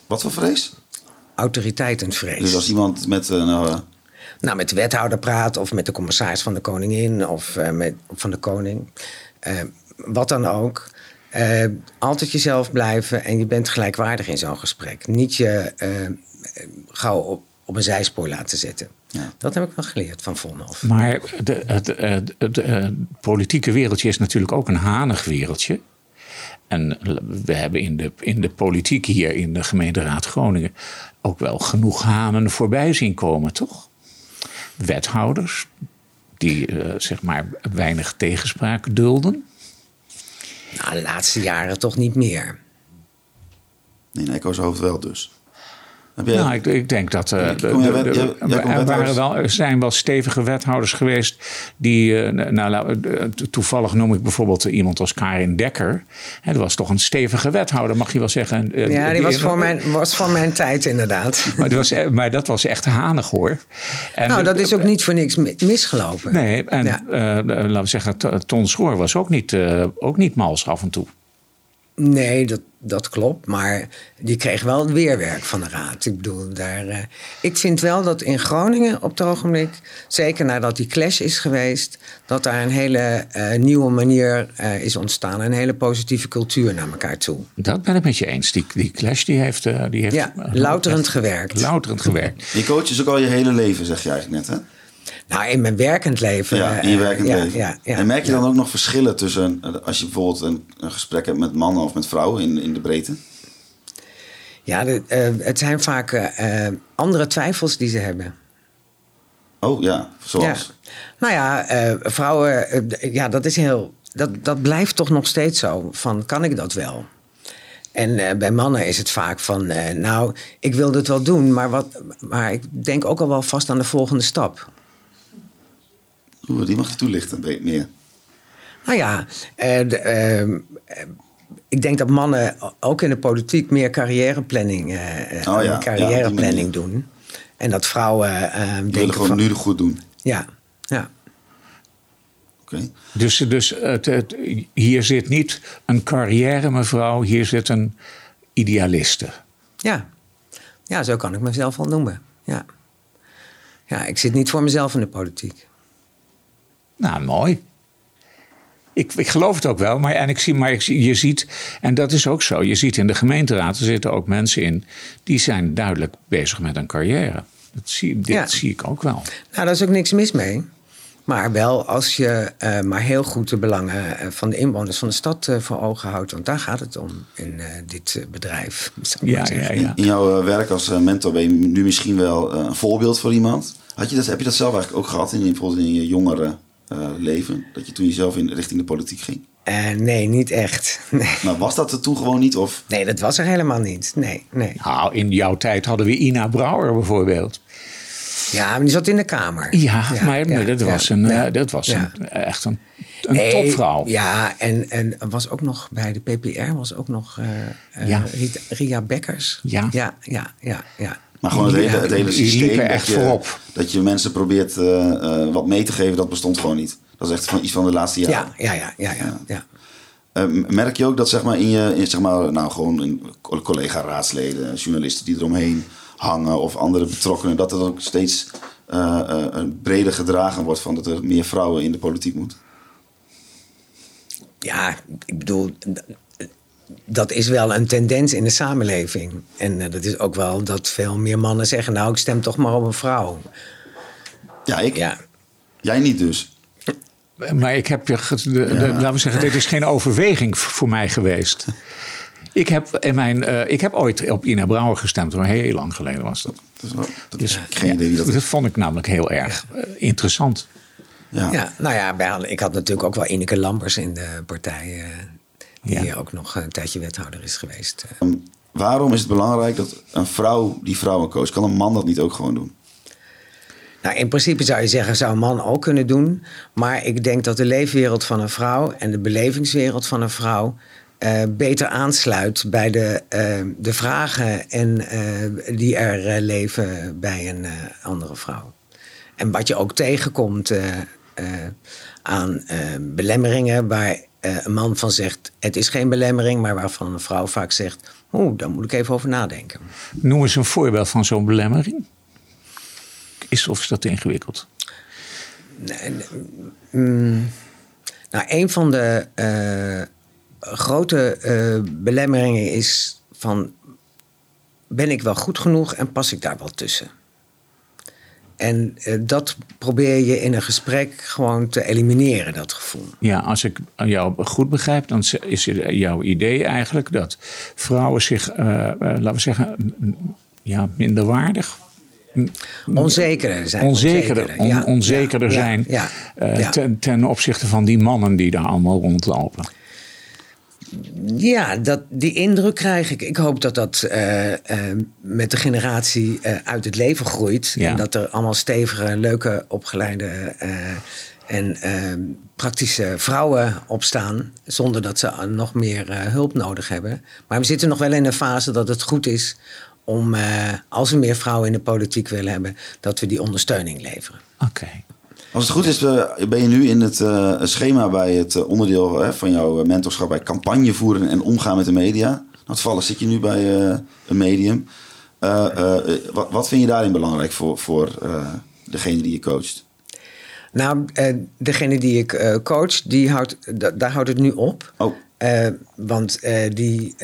Wat voor vrees? Autoriteitenvrees. Dus als iemand met een. Uh... Nou, met de wethouder praat of met de commissaris van de koningin of uh, met, van de koning. Uh, wat dan ook. altijd jezelf blijven en je bent gelijkwaardig in zo'n gesprek. Niet je gauw op, op een zijspoor laten zetten. Ja. Dat heb ik wel geleerd van Vonhoff. Maar de, het, het, het, het politieke wereldje is natuurlijk ook een hanig wereldje. En we hebben in de, in de politiek hier in de gemeenteraad Groningen ook wel genoeg hanen voorbij zien komen, toch? Wethouders die uh, zeg maar weinig tegenspraak dulden. Nou, de laatste jaren toch niet meer. In Echo's hoofd wel dus. Heb jij... Nou, ik, ik, denk dat uh, de, de, de, er waren wel, er zijn wel stevige wethouders geweest die, uh, nou, toevallig noem ik bijvoorbeeld iemand als Karin Dekker. Hè, dat was toch een stevige wethouder, mag je wel zeggen. Ja, die, die was, voor mijn, was van mijn tijd inderdaad. Maar, was, maar dat was echt hanig hoor. En nou, dat is ook niet voor niks misgelopen. Nee, en ja. laten we zeggen, Ton Schoor was ook niet, ook niet mals af en toe. Nee, dat, dat klopt. Maar die kreeg wel weerwerk van de raad. Ik bedoel, daar, uh, ik vind wel dat in Groningen op het ogenblik, zeker nadat die clash is geweest, dat daar een hele uh, nieuwe manier uh, is ontstaan. Een hele positieve cultuur naar elkaar toe. Dat ben ik met je eens. Die, die clash die heeft, die heeft. Ja, louterend gewerkt. Louterend gewerkt. Je coach is ook al je hele leven, zeg je eigenlijk net, hè? Nou, in mijn werkend leven. Ja, in je werkend ja, leven. Ja, ja, en merk je dan ook nog verschillen tussen als je bijvoorbeeld een, een gesprek hebt met mannen of met vrouwen in, in de breedte? Ja, de, uh, het zijn vaak uh, andere twijfels die ze hebben. Oh ja, zoals? Nou ja, vrouwen, ja, dat is heel. Dat, dat blijft toch nog steeds zo. Van kan ik dat wel? En bij mannen is het vaak van, nou, ik wil dit wel doen, maar, wat, maar ik denk ook al wel vast aan de volgende stap. Oeh, die mag je toelichten, meer. Nou ja, uh, de, uh, ik denk dat mannen ook in de politiek meer carrièreplanning, uh, oh ja, carrièreplanning ja, doen. En dat vrouwen. Uh, die willen gewoon van, nu goed doen. Ja, ja. Okay. Dus, dus het, het, hier zit niet een carrière mevrouw, hier zit een idealiste. Ja. ja, zo kan ik mezelf wel noemen. Ja. ja, ik zit niet voor mezelf in de politiek. Nou, mooi. Ik, ik geloof het ook wel, maar, en ik zie, maar ik, je ziet, en dat is ook zo, je ziet in de gemeenteraad, er zitten ook mensen in die zijn duidelijk bezig met een carrière. Dat zie, dit Ja. zie ik ook wel. Nou, daar is ook niks mis mee. Maar wel als je eh, maar heel goed de belangen eh, van de inwoners van de stad eh, voor ogen houdt. Want daar gaat het om in eh, dit bedrijf. Ja, ja, ja. In jouw werk als mentor ben je nu misschien wel eh, een voorbeeld voor iemand. Had je dat, heb je dat zelf eigenlijk ook gehad in, bijvoorbeeld in je jongere eh, leven? Dat je toen je zelf in, richting de politiek ging? Eh, nee, niet echt. Nee. Maar was dat er toen gewoon niet? Of nee, dat was er helemaal niet. Nee, nee. Nou, in jouw tijd hadden we Ina Brouwer bijvoorbeeld. Ja, maar die zat in de kamer. Ja, maar ja, dat ja, was, een, ja. eh, dat was Ja. een, echt een, een Nee, topvrouw. Ja, en, en was ook nog bij de PPR was ook nog eh, eh. Rita- Ria Bekkers. Ja. ja, ja, ja. ja. Maar gewoon het hele, het hele die systeem. liepen dat echt je, voorop. Dat je mensen probeert eh, eh, wat mee te geven, dat bestond gewoon niet. Dat is echt van iets van de laatste jaren. Ja, ja, ja, ja, ja, ja. Eh, merk je ook dat zeg maar, in je, in, zeg maar, nou, gewoon in collega-raadsleden, journalisten die eromheen hangen of andere betrokkenen, dat het ook steeds een breder gedragen wordt van dat er meer vrouwen in de politiek moeten? Ja, ik bedoel, dat is wel een tendens in de samenleving. En eh, dat is ook wel dat veel meer mannen zeggen, nou, ik stem toch maar op een vrouw. Ja, ik. Ja, Jij niet dus. Maar ik heb je, de, laten we zeggen, dit is geen overweging voor mij geweest. Ik heb, in mijn, eh, ik heb ooit op Ina Brouwer gestemd, maar heel lang geleden was dat. Dat is wel- dat Dus geen idee dat vond ik namelijk heel erg eh, interessant. Ja. ja nou ja, bij- ik had natuurlijk ook wel Ineke Lambers in de partij. Die Ja. hier ook nog een tijdje wethouder is geweest. eh. Ehm, waarom is het belangrijk dat een vrouw die vrouwen coacht? Kan een man dat niet ook gewoon doen? Nou, in principe zou je zeggen, zou een man ook kunnen doen. Maar ik denk dat de leefwereld van een vrouw en de belevingswereld van een vrouw eh, beter aansluit bij de, eh, de vragen en, eh, die er leven bij een eh, andere vrouw. En wat je ook tegenkomt eh, eh, aan eh, belemmeringen waar een man van zegt: het is geen belemmering, maar waarvan een vrouw vaak zegt: oeh, daar moet ik even over nadenken. Noem eens een voorbeeld van zo'n belemmering. Is of is dat ingewikkeld? Nee, nee, mm, nou, een van de eh, grote eh, belemmeringen is van... ben ik wel goed genoeg en pas ik daar wel tussen? En eh, dat probeer je in een gesprek gewoon te elimineren, dat gevoel. Ja, als ik jou goed begrijp, dan is jouw idee eigenlijk dat vrouwen zich, eh, eh, laten we zeggen, ja, minderwaardig onzekerder zijn. Onzekerder, on, ja, onzekerder zijn ja, ten, ten, opzichte van die mannen die daar allemaal rondlopen. Ja, dat, die indruk krijg ik. Ik hoop dat dat uh, uh, met de generatie uh, uit het leven groeit. Ja. En dat er allemaal stevige, leuke, opgeleide en praktische vrouwen opstaan. Zonder dat ze nog meer hulp nodig hebben. Maar we zitten nog wel in een fase dat het goed is om, als we meer vrouwen in de politiek willen hebben, dat we die ondersteuning leveren. Oké. Als het goed is, ben je nu in het uh, schema bij het onderdeel hè, van jouw mentorschap bij campagne voeren en omgaan met de media. Nou, toevallig zit je nu bij een medium. Uh, wat, wat, vind je daarin belangrijk voor, voor degene die je coacht? Nou, degene die ik coach, die houdt, daar houdt het nu op. Oh. want die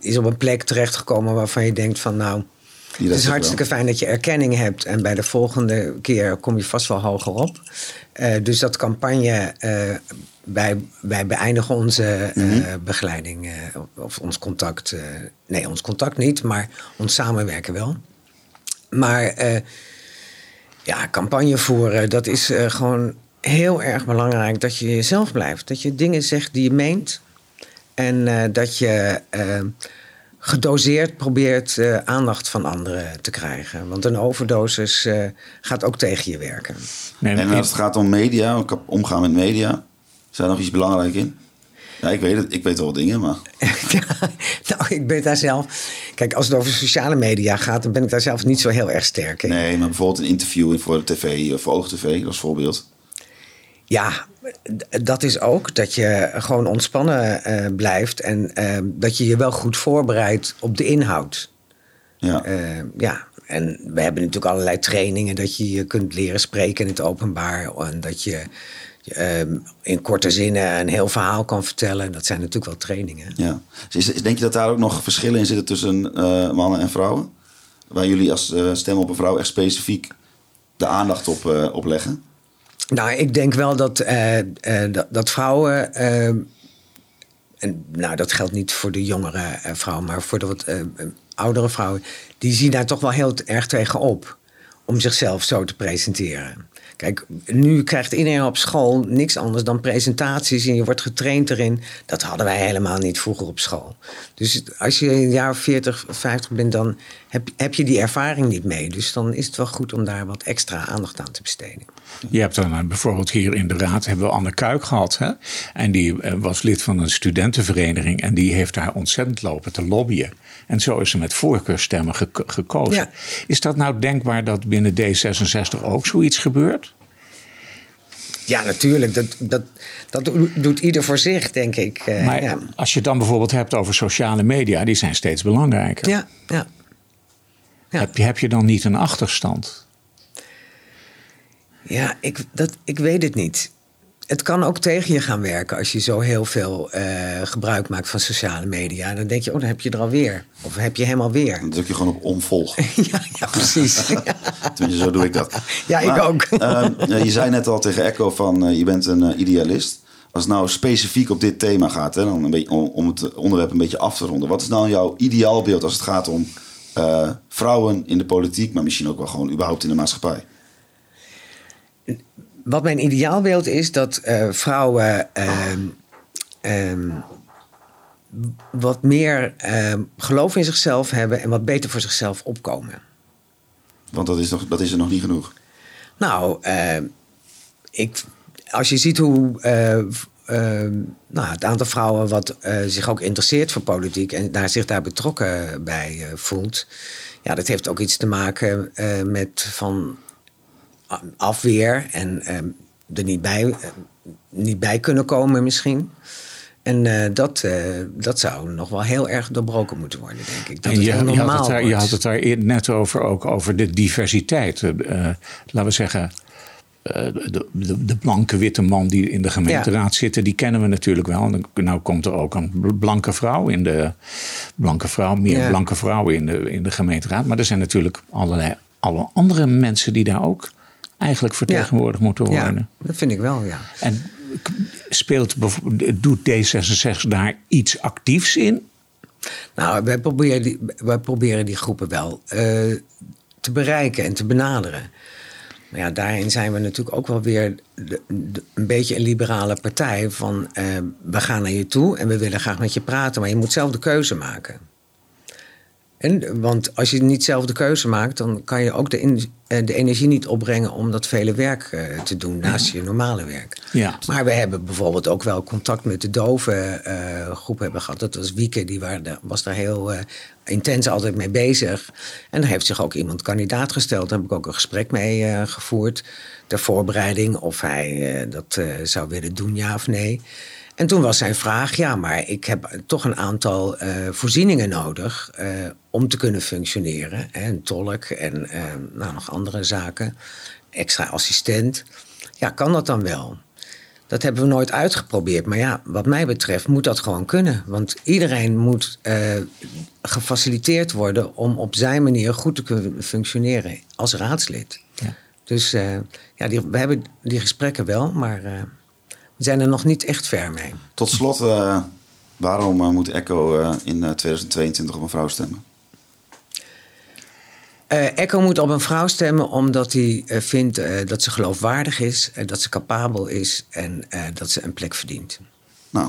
is op een plek terechtgekomen waarvan je denkt van nou het is hartstikke wel. fijn dat je erkenning hebt. En bij de volgende keer kom je vast wel hoger op. Uh, dus dat campagne. Uh, wij, wij beëindigen onze uh, mm -hmm. begeleiding. of ons contact. nee, ons contact niet, maar ons samenwerken wel. Maar ja, campagne voeren, dat is gewoon heel erg belangrijk dat je jezelf blijft. Dat je dingen zegt die je meent. En dat je gedoseerd probeert uh, aandacht van anderen te krijgen. Want een overdosis uh, gaat ook tegen je werken. Nee, en als het gaat om media, omgaan met media, is daar nog iets belangrijk in? Ja, ik weet het. Ik weet wel dingen, maar... ja, nou, ik ben daar zelf... Kijk, als het over sociale media gaat... dan ben ik daar zelf niet zo heel erg sterk in. Nee, maar bijvoorbeeld een interview voor de tv... of voor OogTV, als voorbeeld. Ja, dat is ook dat je gewoon ontspannen uh, blijft en uh, dat je je wel goed voorbereidt op de inhoud. Ja. Uh, ja, en we hebben natuurlijk allerlei trainingen dat je je kunt leren spreken in het openbaar en dat je in korte zinnen een heel verhaal kan vertellen. Dat zijn natuurlijk wel trainingen. Ja. Is, denk je dat daar ook nog verschillen in zitten tussen mannen en vrouwen? Waar jullie als stem op een vrouw echt specifiek de aandacht op, op leggen? Nou, ik denk wel dat, uh, uh, dat, vrouwen. Uh, en nou, dat geldt niet voor de jongere vrouwen, maar voor de wat oudere vrouwen. Die zien daar toch wel heel erg tegen op. Om zichzelf zo te presenteren. Kijk, nu krijgt iedereen op school niks anders dan presentaties en je wordt getraind erin. Dat hadden wij helemaal niet vroeger op school. Dus als je een jaar of 40, 50 bent, dan heb, heb je die ervaring niet mee. Dus dan is het wel goed om daar wat extra aandacht aan te besteden. Je hebt dan bijvoorbeeld hier in de raad hebben we Anne Kuik gehad. Hè? En die eh, was lid van een studentenvereniging en die heeft daar ontzettend lopen te lobbyen. En zo is ze met voorkeurstemmen geko gekozen. Ja. Is dat nou denkbaar dat binnen D66 ook zoiets gebeurt? Ja, natuurlijk. Dat, dat, dat doet ieder voor zich, denk ik. Uh, maar ja. als je het dan bijvoorbeeld hebt over sociale media, die zijn steeds belangrijker. Ja, ja. ja. Heb, je, heb je dan niet een achterstand? Ja, ik, dat, ik weet het niet. Het kan ook tegen je gaan werken als je zo heel veel uh, gebruik maakt van sociale media. Dan denk je, oh, dan heb je er alweer. Of heb je hem alweer. Dan druk je gewoon op omvolg. ja, ja, precies. Tenminste, zo doe ik dat. Ja, maar, ik ook. uh, je zei net al tegen Echo van uh, je bent een idealist. Als het nou specifiek op dit thema gaat, hè, dan een beetje, om, om, het onderwerp een beetje af te ronden. Wat is nou jouw ideaalbeeld als het gaat om vrouwen in de politiek, maar misschien ook wel gewoon überhaupt in de maatschappij? Wat mijn ideaalbeeld is dat uh, vrouwen uh, uh, wat meer ehm, geloof in zichzelf hebben en wat beter voor zichzelf opkomen. Want dat is, nog, dat is er nog niet genoeg. Nou, ik, als je ziet hoe nou, het aantal vrouwen wat zich ook interesseert voor politiek en daar zich daar betrokken bij voelt, ja, dat heeft ook iets te maken met van afweer en uh, er niet bij, uh, niet bij kunnen komen misschien. En uh, dat, dat zou nog wel heel erg doorbroken moeten worden, denk ik. Dat en je, het je, had het daar, je had het daar net over, ook over de diversiteit. laten we zeggen, de, de, de, blanke witte man die in de gemeenteraad ja. zit, die kennen we natuurlijk wel. En nou komt er ook een blanke vrouw in de blanke vrouw, meer ja. blanke vrouwen in de, in de gemeenteraad. Maar er zijn natuurlijk allerlei alle andere mensen die daar ook eigenlijk vertegenwoordigd moeten worden. Ja, dat vind ik wel, ja. En speelt, doet D66 daar iets actiefs in? Nou, wij proberen die, wij proberen die groepen wel eh, te bereiken en te benaderen. Maar ja, daarin zijn we natuurlijk ook wel weer de- de- een beetje een liberale partij. Van eh, we gaan naar je toe en we willen graag met je praten, maar je moet zelf de keuze maken. En, want als je niet zelf de keuze maakt, dan kan je ook de, in- eh, de energie niet opbrengen om dat vele werk eh, te doen naast je normale werk. Ja. Maar we hebben bijvoorbeeld ook wel contact met de dove eh, groep hebben gehad. Dat was Wieke, die waren, was daar heel intens altijd mee bezig. En daar heeft zich ook iemand kandidaat gesteld. Daar heb ik ook een gesprek mee gevoerd. Ter voorbereiding of hij dat zou willen doen, ja of nee. En toen was zijn vraag, ja, maar ik heb toch een aantal eh, voorzieningen nodig eh, om te kunnen functioneren. Hè, een tolk en eh, nou, nog andere zaken. Extra assistent. Ja, kan dat dan wel? Dat hebben we nooit uitgeprobeerd. Maar ja, wat mij betreft moet dat gewoon kunnen. Want iedereen moet gefaciliteerd worden om op zijn manier goed te kunnen functioneren als raadslid. Ja. Dus ja, die, we hebben die gesprekken wel, maar we zijn er nog niet echt ver mee. Tot slot, eh, waarom eh, moet Echo eh, in eh, 2022 op een vrouw stemmen? Echo moet op een vrouw stemmen omdat hij vindt dat ze geloofwaardig is, dat ze capabel is en dat ze een plek verdient. Nou,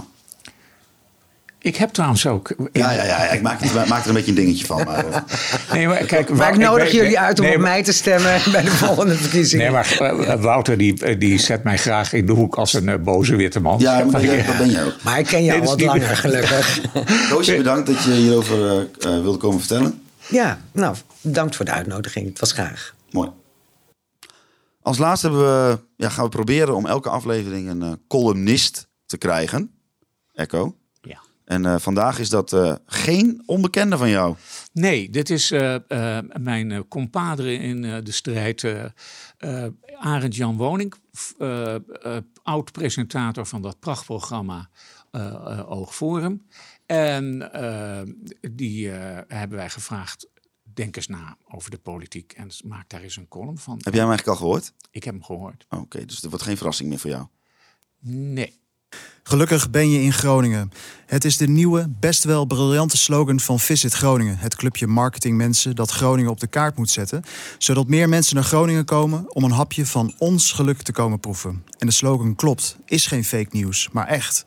Ik heb trouwens ook. ja, ja, ja, ik maak, het, maak er een beetje een dingetje van. Maar, eh, Nee, maar kijk, Maar ik nodig weet- jullie uit om nee, op mij te stemmen bij de volgende verkiezingen. Nee, maar eh, Wouter die, eh, die zet mij graag in de hoek als een boze witte man. ja, maar Van, dat, ben je ook. Maar ik ken je Nee, al wat langer, gelukkig. Roosje, bedankt dat je hierover eh, eh, wilde komen vertellen. ja, nou, bedankt voor de uitnodiging. Het was graag. Mooi. Als laatste hebben we, ja, gaan we proberen om elke aflevering een columnist te krijgen. Echo. En eh, vandaag is dat eh, geen onbekende van jou. Nee, dit is eh, mijn compadre in de strijd. Arend Jan Woning, oud-presentator van dat prachtprogramma Oogforum. En die hebben wij gevraagd, denk eens na over de politiek. En maak daar eens een column van. Heb jij hem eigenlijk al gehoord? Ik heb hem gehoord. Oké, dus er wordt geen verrassing meer voor jou. Nee. Gelukkig ben je in Groningen. Het is de nieuwe, best wel briljante slogan van Visit Groningen. Het clubje marketingmensen dat Groningen op de kaart moet zetten. Zodat meer mensen naar Groningen komen om een hapje van ons geluk te komen proeven. En de slogan klopt, is geen fake nieuws, maar echt.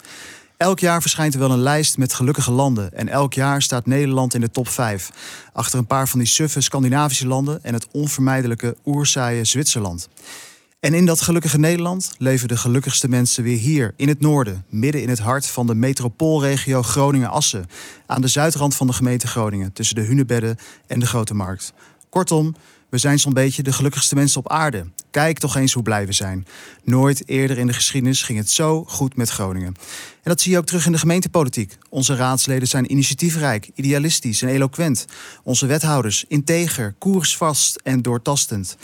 Elk jaar verschijnt er wel een lijst met gelukkige landen. En elk jaar staat Nederland in de top 5. Achter een paar van die suffe Scandinavische landen en het onvermijdelijke oerzaaie Zwitserland. En in dat gelukkige Nederland leven de gelukkigste mensen weer hier, in het noorden, midden in het hart van de metropoolregio Groningen-Assen, aan de zuidrand van de gemeente Groningen, tussen de Hunebedden en de Grote Markt. Kortom, we zijn zo'n beetje de gelukkigste mensen op aarde. Kijk toch eens hoe blij we zijn. Nooit eerder in de geschiedenis ging het zo goed met Groningen. En dat zie je ook terug in de gemeentepolitiek. Onze raadsleden zijn initiatiefrijk, idealistisch en eloquent. Onze wethouders integer, koersvast en doortastend.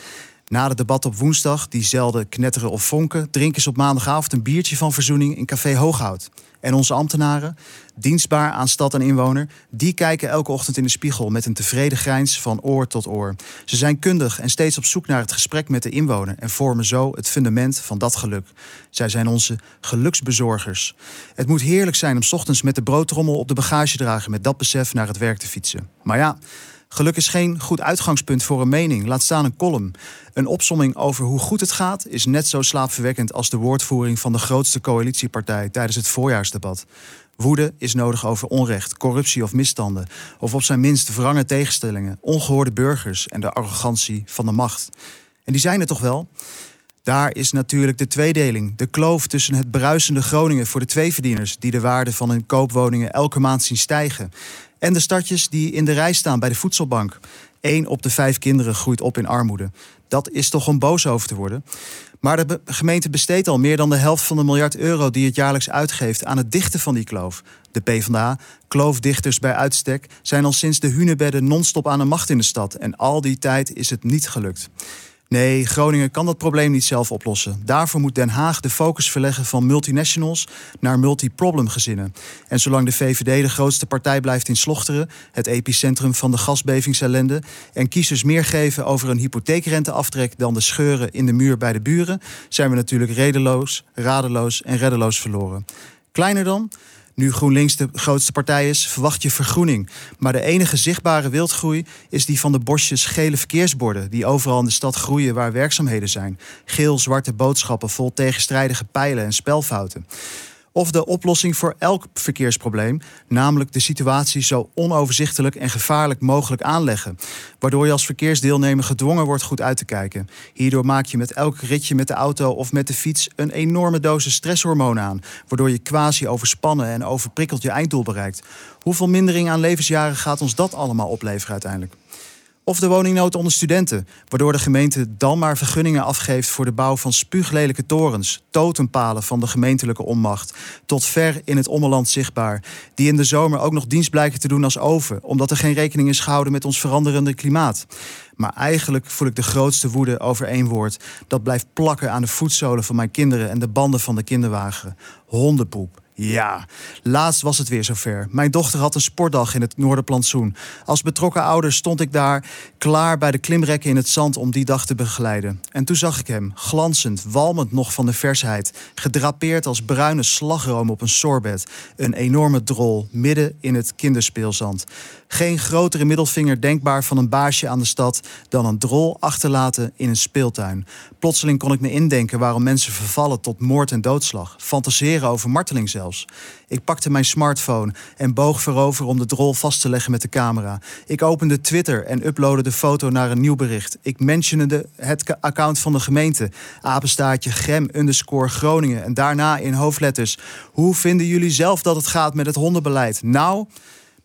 Na het debat op woensdag, die zelden knetteren of vonken, drinken ze op maandagavond een biertje van verzoening in Café Hooghout. En onze ambtenaren, dienstbaar aan stad en inwoner, die kijken elke ochtend in de spiegel met een tevreden grijns van oor tot oor. Ze zijn kundig en steeds op zoek naar het gesprek met de inwoner en vormen zo het fundament van dat geluk. Zij zijn onze geluksbezorgers. Het moet heerlijk zijn om ochtends met de broodtrommel op de bagagedrager met dat besef naar het werk te fietsen. Maar ja. Geluk is geen goed uitgangspunt voor een mening, laat staan een column. Een opsomming over hoe goed het gaat is net zo slaapverwekkend als de woordvoering van de grootste coalitiepartij tijdens het voorjaarsdebat. Woede is nodig over onrecht, corruptie of misstanden, of op zijn minst wrange tegenstellingen, ongehoorde burgers en de arrogantie van de macht. En die zijn er toch wel? Daar is natuurlijk de tweedeling, de kloof tussen het bruisende Groningen voor de tweeverdieners, die de waarde van hun koopwoningen elke maand zien stijgen, en de stadjes die in de rij staan bij de voedselbank. Eén op de vijf kinderen groeit op in armoede. Dat is toch om boos over te worden. Maar de gemeente besteedt al meer dan de helft van de miljard euro die het jaarlijks uitgeeft aan het dichten van die kloof. De PvdA, kloofdichters bij uitstek, zijn al sinds de hunebedden non-stop aan de macht in de stad. En al die tijd is het niet gelukt. Nee, Groningen kan dat probleem niet zelf oplossen. Daarvoor moet Den Haag de focus verleggen van multinationals naar multi-problem gezinnen. En zolang de VVD de grootste partij blijft in Slochteren, het epicentrum van de gasbevingsellende, en kiezers meer geven over een hypotheekrenteaftrek dan de scheuren in de muur bij de buren, zijn we natuurlijk redeloos, radeloos en reddeloos verloren. Kleiner dan? Nu GroenLinks de grootste partij is, verwacht je vergroening. Maar de enige zichtbare wildgroei is die van de bosjes gele verkeersborden... die overal in de stad groeien waar werkzaamheden zijn. Geel-zwarte boodschappen vol tegenstrijdige pijlen en spelfouten of de oplossing voor elk verkeersprobleem, namelijk de situatie zo onoverzichtelijk en gevaarlijk mogelijk aanleggen, waardoor je als verkeersdeelnemer gedwongen wordt goed uit te kijken. Hierdoor maak je met elk ritje met de auto of met de fiets een enorme dosis stresshormoon aan, waardoor je quasi overspannen en overprikkeld je einddoel bereikt. Hoeveel mindering aan levensjaren gaat ons dat allemaal opleveren uiteindelijk? Of de woningnood onder studenten, waardoor de gemeente dan maar vergunningen afgeeft voor de bouw van spuuglelijke torens, totempalen van de gemeentelijke onmacht, tot ver in het ommeland zichtbaar, die in de zomer ook nog dienst blijken te doen als oven, omdat er geen rekening is gehouden met ons veranderende klimaat. Maar eigenlijk voel ik de grootste woede over één woord. Dat blijft plakken aan de voetzolen van mijn kinderen en de banden van de kinderwagen. Hondenpoep. Ja, laatst was het weer zover. Mijn dochter had een sportdag in het Noorderplantsoen. Als betrokken ouder stond ik daar klaar bij de klimrekken in het zand om die dag te begeleiden. En toen zag ik hem, glanzend, walmend nog van de versheid, gedrapeerd als bruine slagroom op een sorbet. Een enorme drol midden in het kinderspeelzand. Geen grotere middelvinger denkbaar van een baasje aan de stad dan een drol achterlaten in een speeltuin. Plotseling kon ik me indenken waarom mensen vervallen tot moord en doodslag. Fantaseren over marteling Ik pakte mijn smartphone en boog voorover om de drol vast te leggen met de camera. Ik opende Twitter en uploadde de foto naar een nieuw bericht. Ik mentionde het account van de gemeente. Apenstaartje Grem underscore Groningen. En daarna in hoofdletters. Hoe vinden jullie zelf dat het gaat met het hondenbeleid? Nou...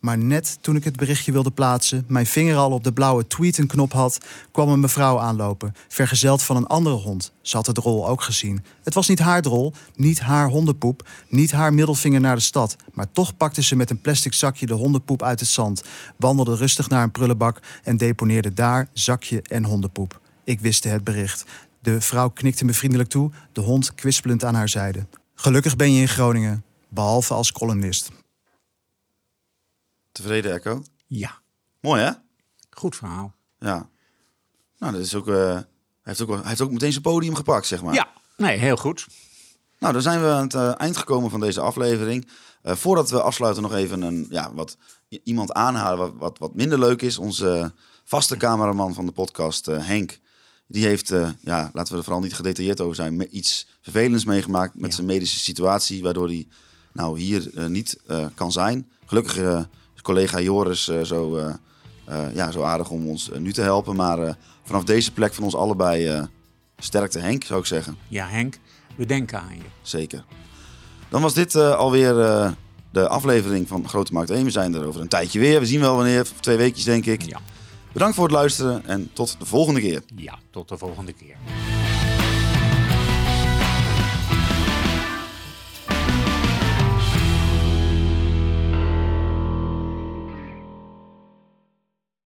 Maar net toen ik het berichtje wilde plaatsen, mijn vinger al op de blauwe tweeten-knop had, kwam een mevrouw aanlopen, vergezeld van een andere hond. Ze had de drol ook gezien. Het was niet haar drol, niet haar hondenpoep, niet haar middelvinger naar de stad. Maar toch pakte ze met een plastic zakje de hondenpoep uit het zand, wandelde rustig naar een prullenbak en deponeerde daar zakje en hondenpoep. Ik wiste het bericht. De vrouw knikte me vriendelijk toe, de hond kwispelend aan haar zijde. Gelukkig ben je in Groningen, behalve als kolonist. Tevreden, Echo? Ja. Mooi, hè? Goed verhaal. Ja. Nou, dat is ook, uh, hij, heeft ook, hij heeft ook meteen zijn podium gepakt, zeg maar. Ja, nee, heel goed. Nou, dan zijn we aan het uh, eind gekomen van deze aflevering. Uh, voordat we afsluiten nog even een, ja, wat, iemand aanhalen wat, wat, wat minder leuk is. Onze vaste cameraman van de podcast, Henk. Die heeft, ja, laten we er vooral niet gedetailleerd over zijn, iets vervelends meegemaakt met ja. zijn medische situatie. Waardoor hij nou hier niet kan zijn. Gelukkig collega Joris uh, zo, uh, uh, ja, zo aardig om ons nu te helpen. Maar vanaf deze plek van ons allebei sterkte Henk, zou ik zeggen. Ja, Henk, we denken aan je. Zeker. Dan was dit alweer de aflevering van Grote Markt 1. We zijn er over een tijdje weer. We zien wel wanneer, twee weekjes denk ik. Ja. Bedankt voor het luisteren en tot de volgende keer. Ja, tot de volgende keer.